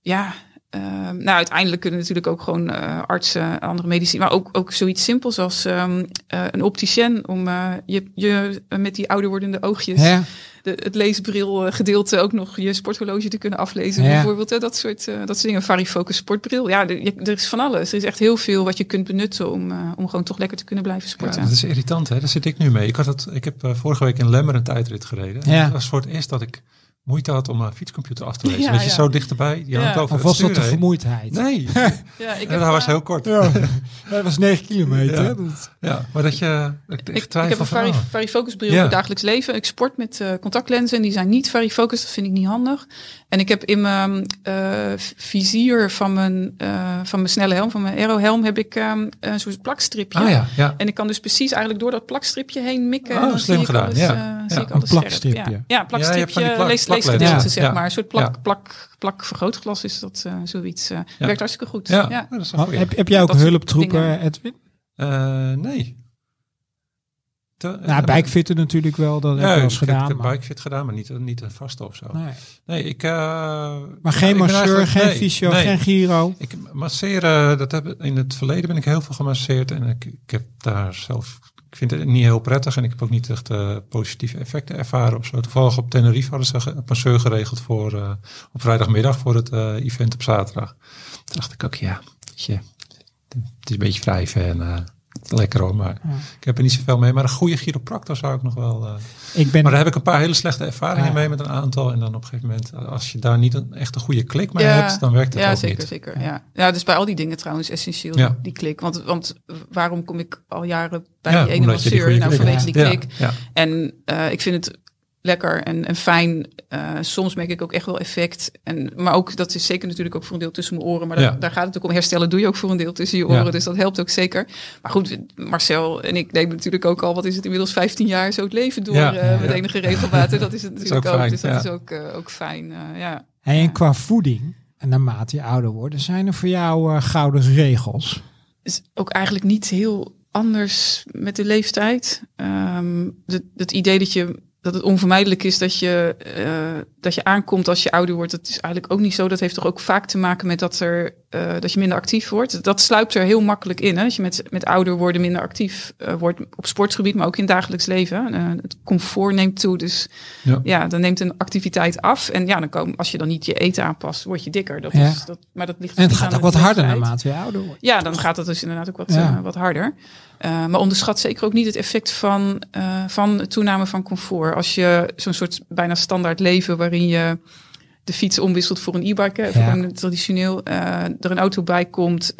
Ja, ehm, nou uiteindelijk kunnen natuurlijk ook gewoon eh, artsen, andere medici, maar ook, ook zoiets simpels als ehm, eh, een opticien om je, je met die ouder wordende oogjes Ja. De, het leesbril eh, gedeelte ook nog je sporthorloge te kunnen aflezen. Ja. Bijvoorbeeld hè, dat soort eh, dat soort dingen. Varifocus sportbril. Ja, er, je- er is van alles. Er is echt heel veel wat je kunt benutten om, eh, om gewoon toch lekker te kunnen blijven Ja, sporten. dat is irritant, hè? Daar zit ik nu mee. Ik, had het, ik heb vorige week in Lemmer een tijdrit gereden. Ja. Dat was voor het eerst dat ik moeite had om mijn fietscomputer af te lezen. Ja, dat je ja. zo dichterbij, je Ja. over Of was dat de heen. vermoeidheid? Nee, *laughs* ja, ik en dat was eh, heel kort. Ja, *laughs* dat was 9 kilometer. Ja. maar dat je dat ik, Ik, ik twijfel heb een vari, ah, varifocusbril Ja. voor het dagelijks leven. Ik sport met eh, contactlenzen en die zijn niet varifocus. Dat vind ik niet handig. En ik heb in mijn eh, vizier van mijn, eh, van mijn snelle helm, van mijn aerohelm, heb ik ehm, een soort plakstripje. Ah ja, ja. En ik kan dus precies eigenlijk door dat plakstripje heen mikken. Oh, en dan slim zie ik gedaan, alles, ja. eh, Ja, zie ik een alles scherp. plakstripje. Ja, ja Ja, je plakstripje, hebt van die plak- lees, plaklenzen. leesgedeelte Ja, zeg ja. maar. Een soort plak, Ja. plak, plak vergrootglas is dat eh, zoiets. eh Ja. Werkt hartstikke goed. Ja, Ja. dat is een Oh, goeie. heb, heb jij ook hulptroepen, dingen. Edwin? Eh, nee. Te- Nou, bikefitten natuurlijk wel, dat heb ik wel eens heb, ik gedaan. heb maar, bikefit gedaan, maar niet, niet een vaste of zo. nee. Nee, ik... eh, maar geen masseur, geen nee, fysio, nee. geen giro. Ik masseren, dat heb, in het verleden ben ik heel veel gemasseerd en ik, ik heb daar zelf, ik vind het niet heel prettig en ik heb ook niet echt eh, positieve effecten ervaren of zo. Toevallig op Tenerife hadden ze een masseur geregeld voor eh, op vrijdagmiddag voor het eh, event op zaterdag. Toen dacht ik ook, ja, je, het is een beetje wrijven en lekker hoor, maar Ja. ik heb er niet zoveel mee. Maar een goede chiropractor zou ik nog wel... eh, Ik ben, maar daar heb ik een paar hele slechte ervaringen mee met een aantal. En dan op een gegeven moment, als je daar niet een, echt een goede klik mee Ja. hebt, dan werkt het Ja, ook zeker, niet. zeker. Ja. ja, dus bij al die dingen trouwens essentieel, Ja. die klik. Want, want waarom kom ik al jaren bij Ja, die ene masseur? Nou, vanwege die klik. Ja, ja. En eh, ik vind het lekker en, en fijn. Eh, soms merk ik ook echt wel effect. En, maar ook, dat is zeker natuurlijk ook voor een deel tussen mijn oren. Maar daar, Ja. daar gaat het ook om. Herstellen doe je ook voor een deel tussen je Ja. oren. Dus dat helpt ook zeker. Maar goed, Marcel en ik nemen natuurlijk ook al, wat is het inmiddels, 15 jaar zo het leven door. Ja. eh, met Ja. enige regelmaat. En dat is het *laughs* natuurlijk ook ook. fijn, Dus dat ja. is ook, ook fijn. eh, ja. en Ja. qua voeding, en naarmate je ouder wordt, zijn er voor jou eh, gouden regels. is ook eigenlijk niet heel anders met de leeftijd. Ehm, het, het idee dat, je, dat het onvermijdelijk is dat je, eh, dat je aankomt als je ouder wordt, dat is eigenlijk ook niet zo. Dat heeft toch ook vaak te maken met dat, er, eh, dat je minder actief wordt. Dat sluipt er heel makkelijk in. Hè? Dat je met, met ouder worden minder actief eh, wordt op sportgebied, maar ook in het dagelijks leven. Het comfort neemt toe, dus Ja. ja. dan neemt een activiteit af. En ja, dan komen, als je dan niet je eten aanpast, word je dikker. Dat Ja. is, dat, maar dat ligt En het niet gaat ook wat harder naarmate je ouder wordt. Ja, dan gaat het dus inderdaad ook wat, Ja. wat harder. Eh, maar onderschat zeker ook niet het effect van, eh, van toename van comfort. Als je zo'n soort bijna standaard leven waarin je de fiets omwisselt voor een e-bike, Ja. gewoon traditioneel, eh, er een auto bij komt,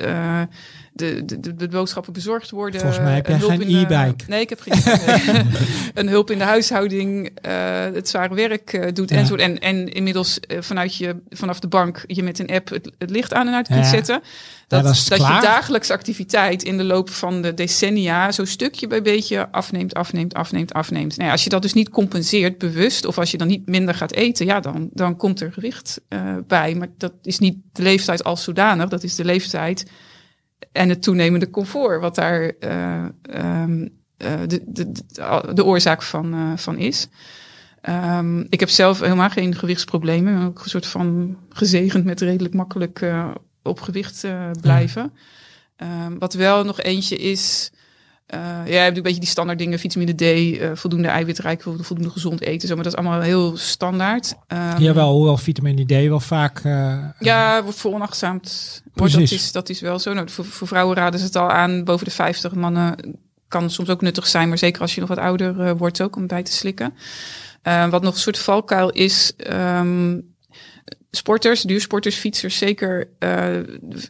de, de, de, boodschappen bezorgd worden. Volgens mij heb een jij hulp geen e-bike. Nee, ik heb geen *laughs* een hulp in de huishouding, eh, het zware werk eh, doet Ja. enzovoort. En, en inmiddels eh, vanuit je, vanaf de bank je met een app het, het licht aan en uit kunt Ja. zetten. Ja, Dat, dat je dagelijkse activiteit in de loop van de decennia zo stukje bij beetje afneemt, afneemt, afneemt, afneemt. Nou ja, als je dat dus niet compenseert bewust, of als je dan niet minder gaat eten, ja, dan, dan komt er gewicht bij. Maar dat is niet de leeftijd als zodanig, dat is de leeftijd en het toenemende comfort, wat daar eh, ehm, eh, de, de, de, de oorzaak van, eh, van is. Ehm, ik heb zelf helemaal geen gewichtsproblemen. Ik ben ook een soort van gezegend met redelijk makkelijk op gewicht blijven. Ehm, wat wel nog eentje is. Eh, ja, je hebt een beetje die standaard dingen, vitamine D, eh, voldoende eiwitrijk, voldoende gezond eten. Zo, maar dat is allemaal heel standaard. Ehm, Jawel, hoewel vitamine D wel vaak... eh, ja, wordt veronachtzaamd. Wordt, dat, is, dat is wel zo. Nou, voor, voor vrouwen raden ze het al aan. Boven de 50 mannen kan soms ook nuttig zijn. Maar zeker als je nog wat ouder wordt ook om bij te slikken. Wat nog een soort valkuil is. ehm, sporters, duursporters, fietsers zeker eh,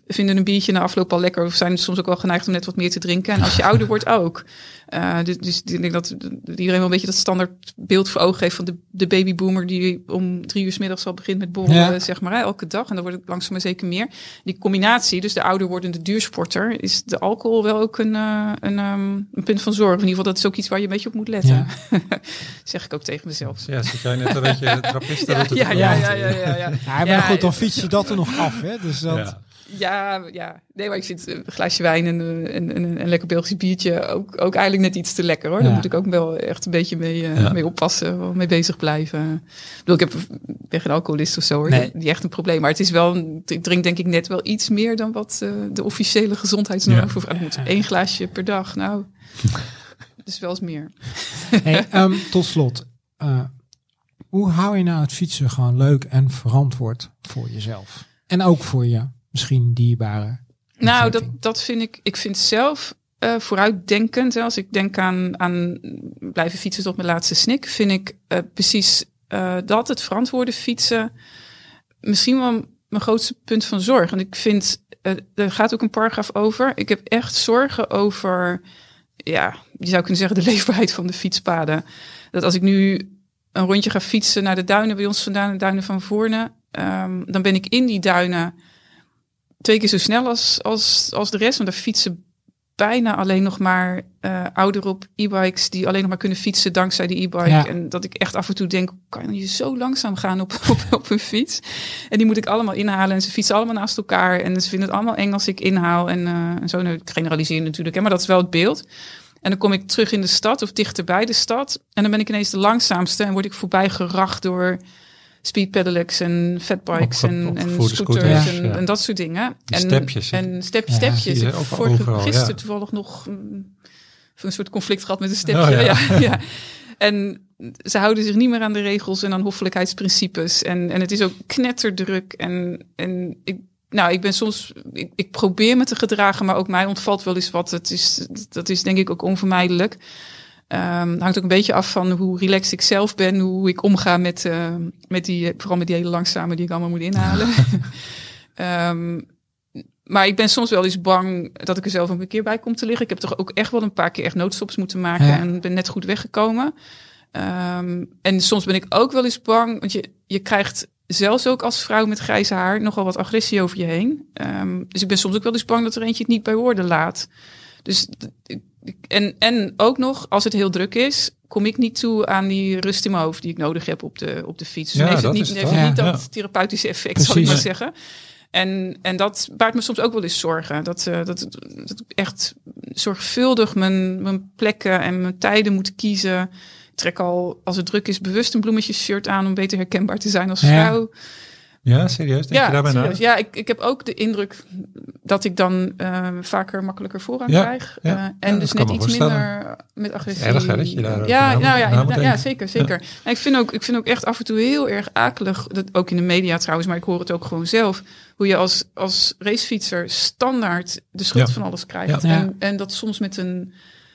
vinden een biertje na afloop al lekker. Of zijn soms ook wel geneigd om net wat meer te drinken. En als je ouder wordt ook. Uh, dus, dus ik denk dat iedereen wel een beetje dat standaard beeld voor ogen heeft van de, de babyboomer die om drie uur s middags al begint met borrelen, zeg maar, hè, elke dag. En dan wordt het langzaam maar zeker meer. Die combinatie, dus de ouder wordende duursporter, is de alcohol wel ook een, uh, een, um, een, punt van zorg. In ieder geval, dat is ook iets waar je een beetje op moet letten. Ja. *laughs* zeg ik ook tegen mezelf. Ja, zit jij net een beetje trappisten ja, ja, ja, ja, ja, ja, ja, ja. maar goed, dan fiets je dat er nog af, hè? Dus dat... Ja, ja. Nee, maar ik vind een glaasje wijn en een, een, een, lekker Belgisch biertje ook, ook eigenlijk net iets te lekker hoor. Daar moet ik ook wel echt een beetje mee, uh, mee oppassen, mee bezig blijven. Ik bedoel, ik heb, ben geen alcoholist of zo hoor. Nee. Niet echt een probleem. Maar het is wel, ik drink denk ik net wel iets meer dan wat uh, de officiële gezondheidsnorm voor vrouwen moet. Eén glaasje per dag, nou, *laughs* dus wel eens meer. Hey, um, tot slot. Uh, hoe hou je nou het fietsen gewoon leuk en verantwoord voor jezelf? En ook voor je misschien dierbare? Nou, dat, dat vind ik. Ik vind zelf uh, vooruitdenkend. Als ik denk aan, aan blijven fietsen tot mijn laatste snik, vind ik uh, precies uh, dat het verantwoorde fietsen misschien wel mijn grootste punt van zorg. En ik vind, er gaat ook een paragraaf over. Ik heb echt zorgen over, ja, je zou kunnen zeggen, de *laughs* leefbaarheid van de fietspaden. Dat als ik nu een rondje ga fietsen naar de duinen bij ons vandaan, de duinen van Voorne, um, dan ben ik in die duinen twee keer zo snel als, als, als de rest. Want er fietsen bijna alleen nog maar uh, ouder op e-bikes die alleen nog maar kunnen fietsen dankzij die e-bike. En dat ik echt af en toe denk, kan je zo langzaam gaan op, *laughs* op, op een fiets? En die moet ik allemaal inhalen en ze fietsen allemaal naast elkaar. En ze vinden het allemaal eng als ik inhaal. En, uh, en zo, nou, ik generaliseer natuurlijk, hè, maar dat is wel het beeld. En dan kom ik terug in de stad of dichter bij de stad. En dan ben ik ineens de langzaamste en word ik voorbij geracht door speed pedelecs en fatbikes en, en scooters en, en, dat soort dingen. en stepjes. En step, stepjes. Ja, Vorige, gisteren toevallig nog een, een soort conflict gehad met een stepje. Oh, *laughs* ja. ja. En ze houden zich niet meer aan de regels en aan hoffelijkheidsprincipes. En, en het is ook knetterdruk. En, en ik, nou, ik ben soms, ik, ik probeer me te gedragen, maar ook mij ontvalt wel eens wat. Het is, dat is denk ik ook onvermijdelijk. Um, hangt ook een beetje af van hoe relaxed ik zelf ben, hoe ik omga met, uh, met die, vooral met die hele langzame die ik allemaal moet inhalen. um, *laughs* maar ik ben soms wel eens bang dat ik er zelf een keer bij kom te liggen. Ik heb toch ook echt wel een paar keer echt noodstops moeten maken en ben net goed weggekomen. Um, en soms ben ik ook wel eens bang, want je, je krijgt zelfs ook als vrouw met grijze haar nogal wat agressie over je heen. Um, dus ik ben soms ook wel eens bang dat er eentje het niet bij woorden laat. Dus en, en ook nog, als het heel druk is, kom ik niet toe aan die rust in mijn hoofd die ik nodig heb op de, op de fiets. Dus ja, heeft het niet, heeft het niet dat therapeutische effect, Precies. zal ik maar zeggen. En, en dat baart me soms ook wel eens zorgen. Dat, uh, dat, dat ik echt zorgvuldig mijn, mijn plekken en mijn tijden moet kiezen. Ik trek al, als het druk is, bewust een bloemetjes shirt aan om beter herkenbaar te zijn als vrouw. Ja, serieus? Denk ja, je daarbij serieus. Ja, ik, ik heb ook de indruk dat ik dan uh, vaker makkelijker voorrang ja, krijg. Ja, uh, en dus net iets minder met agressie. Erg hè, dat je daar ja, nou, ja, ja, zeker, zeker. En ik, vind ook, ik vind ook echt af en toe heel erg akelig, dat, ook in de media trouwens, maar ik hoor het ook gewoon zelf, hoe je als, als racefietser standaard de schuld van alles krijgt. En, en dat soms met een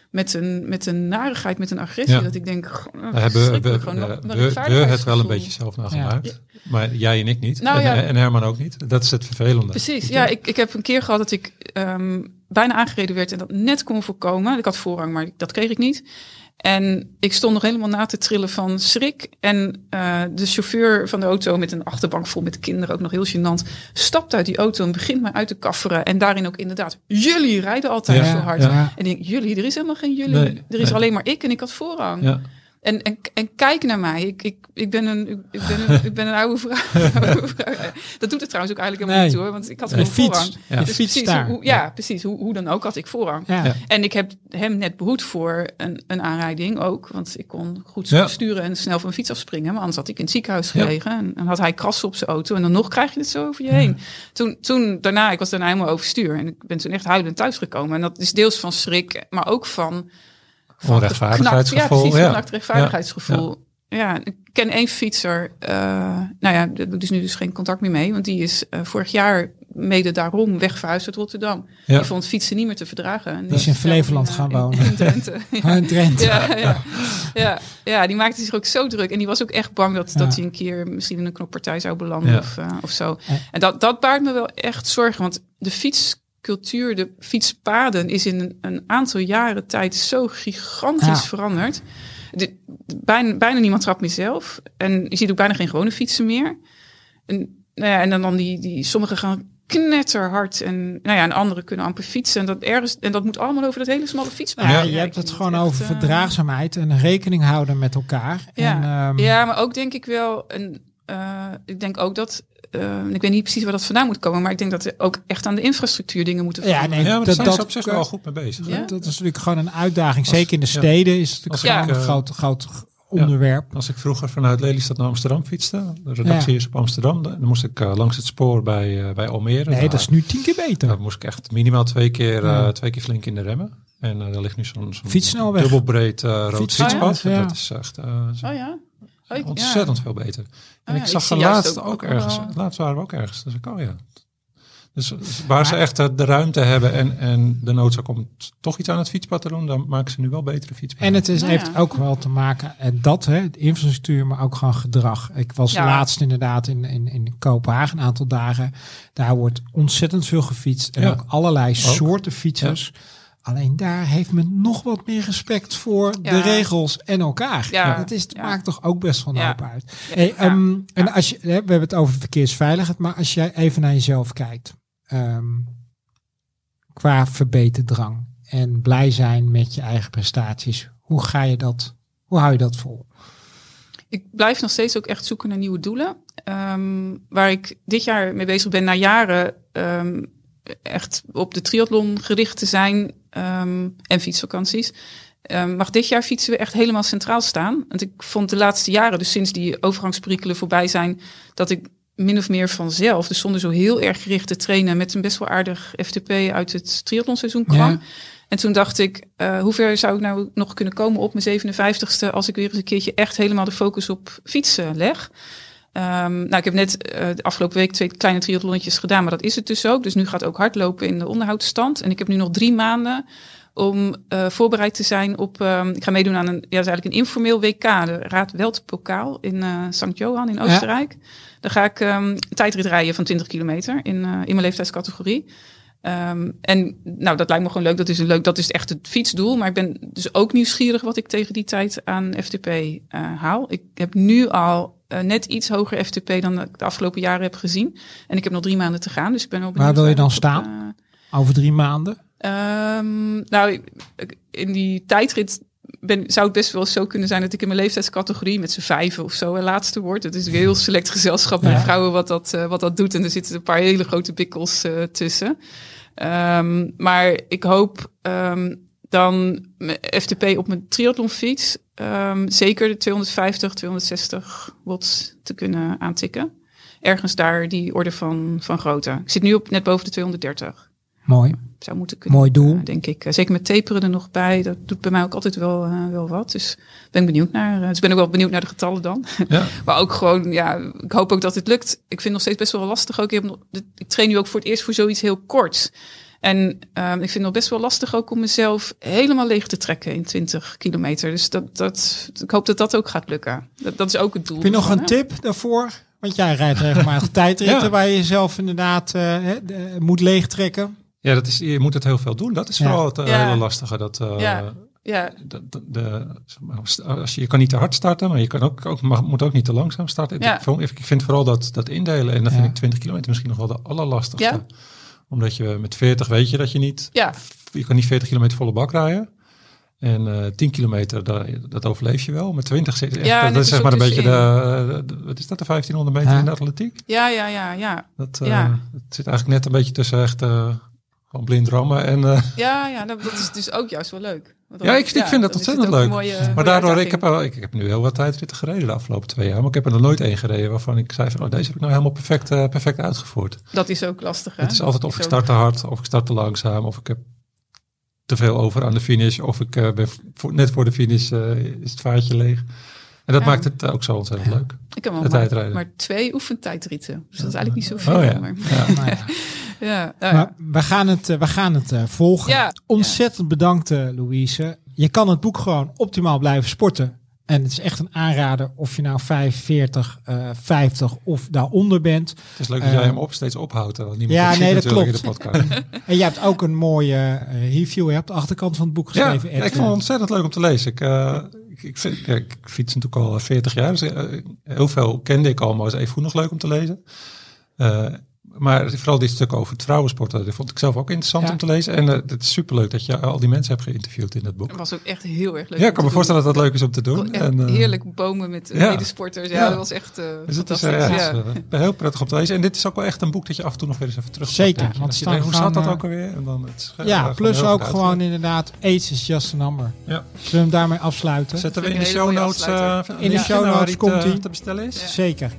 met een, met een narigheid, met een agressie. Dat ik denk, we hebben we, we, we, we het wel een beetje zelf nagemaakt. Ja. Maar jij en ik niet. Nou, en, ja. en, Herman ook niet. Dat is het vervelende. Precies. Ja, ik, ik heb een keer gehad dat ik um, bijna aangereden werd en dat net kon voorkomen. Ik had voorrang, maar dat kreeg ik niet. En ik stond nog helemaal na te trillen van schrik. En uh, de chauffeur van de auto met een achterbank vol met kinderen, ook nog heel gênant, stapt uit die auto en begint mij uit te kafferen. En daarin ook inderdaad, jullie rijden altijd zo hard. En ik denk, jullie, er is helemaal geen jullie. er is alleen maar ik en ik had voorrang. Ja. En, en, en kijk naar mij. Ik, ik, ik, ben, een, ik, ben, een, ik ben een *laughs* *laughs* oude vrouw. dat doet het trouwens ook eigenlijk helemaal niet hoor. Want ik had gewoon voorrang. Ja. Dus precies. Hoe, ja, precies. Hoe, hoe dan ook had ik voorrang. Ja. En ik heb hem net behoed voor een, een aanrijding ook. Want ik kon goed sturen en snel van mijn fiets afspringen. Maar anders had ik in het ziekenhuis gelegen. En, en had hij krassen op zijn auto. En dan nog krijg je het zo over je heen. Toen, toen daarna, ik was daarna helemaal overstuur. En ik ben toen echt huilend thuisgekomen. En dat is deels van schrik, maar ook van Onrechtvaardigheidsgevoel. Ja, precies, ja. rechtvaardigheidsgevoel. Ja. ja. ik ken één fietser. Uh, nou ja, daar dus nu dus geen contact meer mee. Want die is uh, vorig jaar mede daarom wegverhuisd uit Rotterdam. Ja. Die vond fietsen niet meer te verdragen. En die is in Flevoland gaan wonen. In Drenthe. ja. *laughs* in Drenthe. Ja, ja, ja. ja, die maakte zich ook zo druk. En die was ook echt bang dat, dat hij een keer misschien in een knoppartij zou belanden of, uh, of zo. En dat, dat baart me wel echt zorgen. Want de fiets fietscultuur, de fietspaden, is in een, een aantal jaren tijd zo gigantisch Ja. veranderd. De, bijna, bijna niemand trapt meer zelf. En je ziet ook bijna geen gewone fietsen meer. En, nou ja, en dan, dan die, die sommigen gaan knetterhard en, nou ja, en anderen kunnen amper fietsen. En dat, ergens, en dat moet allemaal over dat hele smalle fietspad. Ja, je hebt het gewoon echt, over eh, verdraagzaamheid en rekening houden met elkaar. Ja. En, ehm, Ja, maar ook denk ik wel, en, eh, ik denk ook dat, eh, ik weet niet precies waar dat vandaan moet komen, maar ik denk dat er ook echt aan de infrastructuur dingen moeten Ja, veranderen. nee, Ja, maar daar dat, zijn dat, ze op zich wel goed mee bezig. Ja? dat is natuurlijk gewoon een uitdaging. Als- Zeker in de ja. steden is het natuurlijk gewoon een groot, groot onderwerp. Als ik vroeger vanuit Lelystad naar Amsterdam fietste, de redactie is op Amsterdam, dan moest ik eh, langs het spoor bij, eh, bij Almere. Nee, Daar- dat is nu tien keer beter. Daar moest ik echt minimaal twee keer, eh, twee keer flink in de remmen. En daar ligt nu zo'n zo'n Fietssnelweg. dubbelbreed eh rood Fiets- fietspad. Oh ja. Ja. Dat is echt eh, Oh ja? Oh, ik- ontzettend veel beter. En ja, ik ik zag zie er juist laatst ook- ergens, wel- laatst waren we ook ergens. Dus ik, oh ja. Dus, waar ze echt eh, de ruimte hebben en, en de noodzaak om toch iets aan het fietspad te doen, dan maken ze nu wel betere fietspaden. En het is, Nou heeft ja. ook wel te maken, en dat, hè, de infrastructuur, maar ook gewoon gedrag. Ik was Ja. laatst inderdaad in, in, in Kopenhagen een aantal dagen. Daar wordt ontzettend veel gefietst. En Ja. ook allerlei soorten fietsers. Alleen daar heeft men nog wat meer respect voor de regels en elkaar. Ja. Dat is, Ja. maakt toch ook best wel een hoop uit. Hey, ehm, En als je, we hebben het over verkeersveiligheid, maar als jij even naar jezelf kijkt, ehm, qua verbeterdrang en blij zijn met je eigen prestaties, hoe ga je dat, hoe hou je dat vol? Ik blijf nog steeds ook echt zoeken naar nieuwe doelen. Ehm, waar ik dit jaar mee bezig ben, na jaren echt op de triathlon gericht te zijn ehm, en fietsvakanties. Ehm, mag dit jaar fietsen we echt helemaal centraal staan. Want ik vond de laatste jaren, dus sinds die overgangsperikelen voorbij zijn, dat ik min of meer vanzelf, dus zonder zo heel erg gericht te trainen, met een best wel aardig FTP uit het triathlonseizoen kwam. Ja. En toen dacht ik, eh, hoe ver zou ik nou nog kunnen komen op mijn 57ste als ik weer eens een keertje echt helemaal de focus op fietsen leg. Ehm, nou, ik heb net eh, de afgelopen week twee kleine triathlonnetjes gedaan, maar dat is het dus ook. Dus nu gaat ook hardlopen in de onderhoudsstand. En ik heb nu nog drie maanden om eh, voorbereid te zijn op. ehm, ik ga meedoen aan een, ja, dat is eigenlijk een informeel WK, de Raad Weltpokaal in eh St. Johan in Oostenrijk. Daar ga ik een tijdrit rijden van 20 kilometer in, in mijn leeftijdscategorie. Ehm, en nou, dat lijkt me gewoon leuk. Dat is een leuk. Dat is echt het fietsdoel. Maar ik ben dus ook nieuwsgierig wat ik tegen die tijd aan FTP eh, haal. Ik heb nu al eh, net iets hoger FTP dan ik de afgelopen jaren heb gezien. En ik heb nog drie maanden te gaan. Dus ik ben wel Waar wil je dan op, staan? eh, Over drie maanden? Ehm, nou, in die tijdrit ben, zou het best wel zo kunnen zijn dat ik in mijn leeftijdscategorie met z'n vijven of zo een laatste word. Het is een heel select gezelschap met Ja. vrouwen wat dat, eh, wat dat doet. En er zitten een paar hele grote bikkels eh, tussen. Ehm, maar ik hoop ehm, dan mijn FTP op mijn triathlonfiets ehm, zeker de 250, 260 watts te kunnen aantikken. Ergens daar die orde van, van grootte. Ik zit nu op net boven de 230 Mooi. zou moeten kunnen. Mooi doel. eh, denk ik. Zeker met taperen er nog bij. Dat doet bij mij ook altijd wel, eh, wel wat. Dus ben ik benieuwd naar. eh, dus ben ik wel benieuwd naar de getallen dan. Ja. *laughs* maar ook gewoon, ja, ik hoop ook dat het lukt. Ik vind het nog steeds best wel lastig. Ook, ik, heb nog, ik train nu ook voor het eerst voor zoiets heel korts. En ehm, ik vind het nog best wel lastig ook om mezelf helemaal leeg te trekken in 20 kilometer. Dus dat, dat, ik hoop dat dat ook gaat lukken. Dat, dat is ook het doel. Heb je nog een hè? tip daarvoor? Want jij rijdt regelmatig *laughs* tijdritten Ja. waar je jezelf inderdaad eh, de- moet leegtrekken. Ja, dat is, je moet het heel veel doen. Dat is Ja. vooral het eh, Ja. hele lastige. Dat, eh, Ja. Ja, de, de, de- als je, je kan niet te hard starten, maar je kan ook, ook, mag, moet ook niet te langzaam starten. Ja. Ik, vond- ik vind vooral dat, dat indelen, en dan vind ik 20 kilometer misschien nog wel de allerlastigste. Ja. Omdat je met 40 weet je dat je niet, ja, je kan niet 40 kilometer volle bak rijden. En eh 10 kilometer, dat, dat overleef je wel. Met 20 zit echt, Ja, dat is zeg maar een beetje de, de- wat is dat, de 1500 meter Ja. in de atletiek? ja, ja, ja, ja. Dat, eh, Ja. het zit eigenlijk net een beetje tussen echt eh, gewoon blind rammen en... eh, *laughs* Ja, ja dat, dat is dus ook juist wel leuk. Want Ja, ik- ik vind dat ontzettend leuk. mooie- Maar mooie daardoor, ik heb, ik, ik heb nu heel wat tijdritten gereden de afgelopen twee jaar. Maar ik heb er nog nooit één gereden waarvan ik zei van, oh, deze heb ik nou helemaal perfect, eh, perfect uitgevoerd. Dat is ook lastig, hè? Het is altijd of ik start te hard, of ik start te langzaam, of ik heb te veel over aan de finish, of ik eh, ben voor- net voor de finish eh, is het vaartje leeg. En dat Ja. maakt het ook zo ontzettend leuk. Ik heb wel de maar, tijdrijden. maar twee oefentijdritten. Dus dat is eigenlijk niet zoveel. Oh ja. Maar, Ja. *laughs* Ja. nou we gaan het, eh, we gaan het eh, volgen. Ja. Ontzettend bedankt, eh, Louise. Je kan het boek gewoon optimaal blijven sporten En het is echt een aanrader of je nou 45, eh 50 of daaronder bent. Het is leuk dat jij hem op steeds ophoudt. Want niemand ja, nee, dat klopt. in de podcast. *laughs* En je hebt ook een mooie review hè, op de achterkant van het boek geschreven. ja, ik vond het ontzettend leuk om te lezen. Ik, eh, ik, ik, vind, ja, ik fiets natuurlijk al 40 jaar. Dus heel veel kende ik al, maar was even nog leuk om te lezen. Eh, maar vooral dit stuk over het vrouwensporten, dat vond ik zelf ook interessant Ja. om te lezen. En eh, het is superleuk dat je al die mensen hebt geïnterviewd in dat boek. Het was ook echt heel erg leuk. Ja, ik kan me voorstellen dat dat leuk is om te doen. En, eh, heerlijk bomen met ja. medesporters. Ja, Ja. dat was echt eh Dus fantastisch. eh, ja, ja. het is, eh, heel prettig om te lezen. En dit is ook wel echt een boek dat je af en toe nog weer eens even terug Zeker, want je denkt, hoe staat dat eh, ook alweer? En dan het, eh, ja, plus ook gewoon inderdaad, age is just a number. Ja. Zullen we hem daarmee afsluiten? Zetten we in de show notes, eh. In de show notes die komt hij. te bestellen is. Ja. Zeker.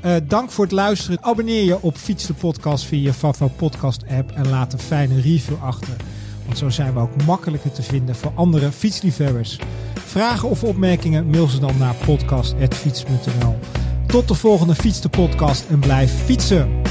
Eh, dank voor het luisteren. Abonneer je op Fiets de Podcast via je Favo Podcast app en laat een fijne review achter. Want zo zijn we ook makkelijker te vinden voor andere fietsliefhebbers. Vragen of opmerkingen mail ze dan naar podcast.fiets.nl. Tot de volgende Fiets de Podcast en blijf fietsen.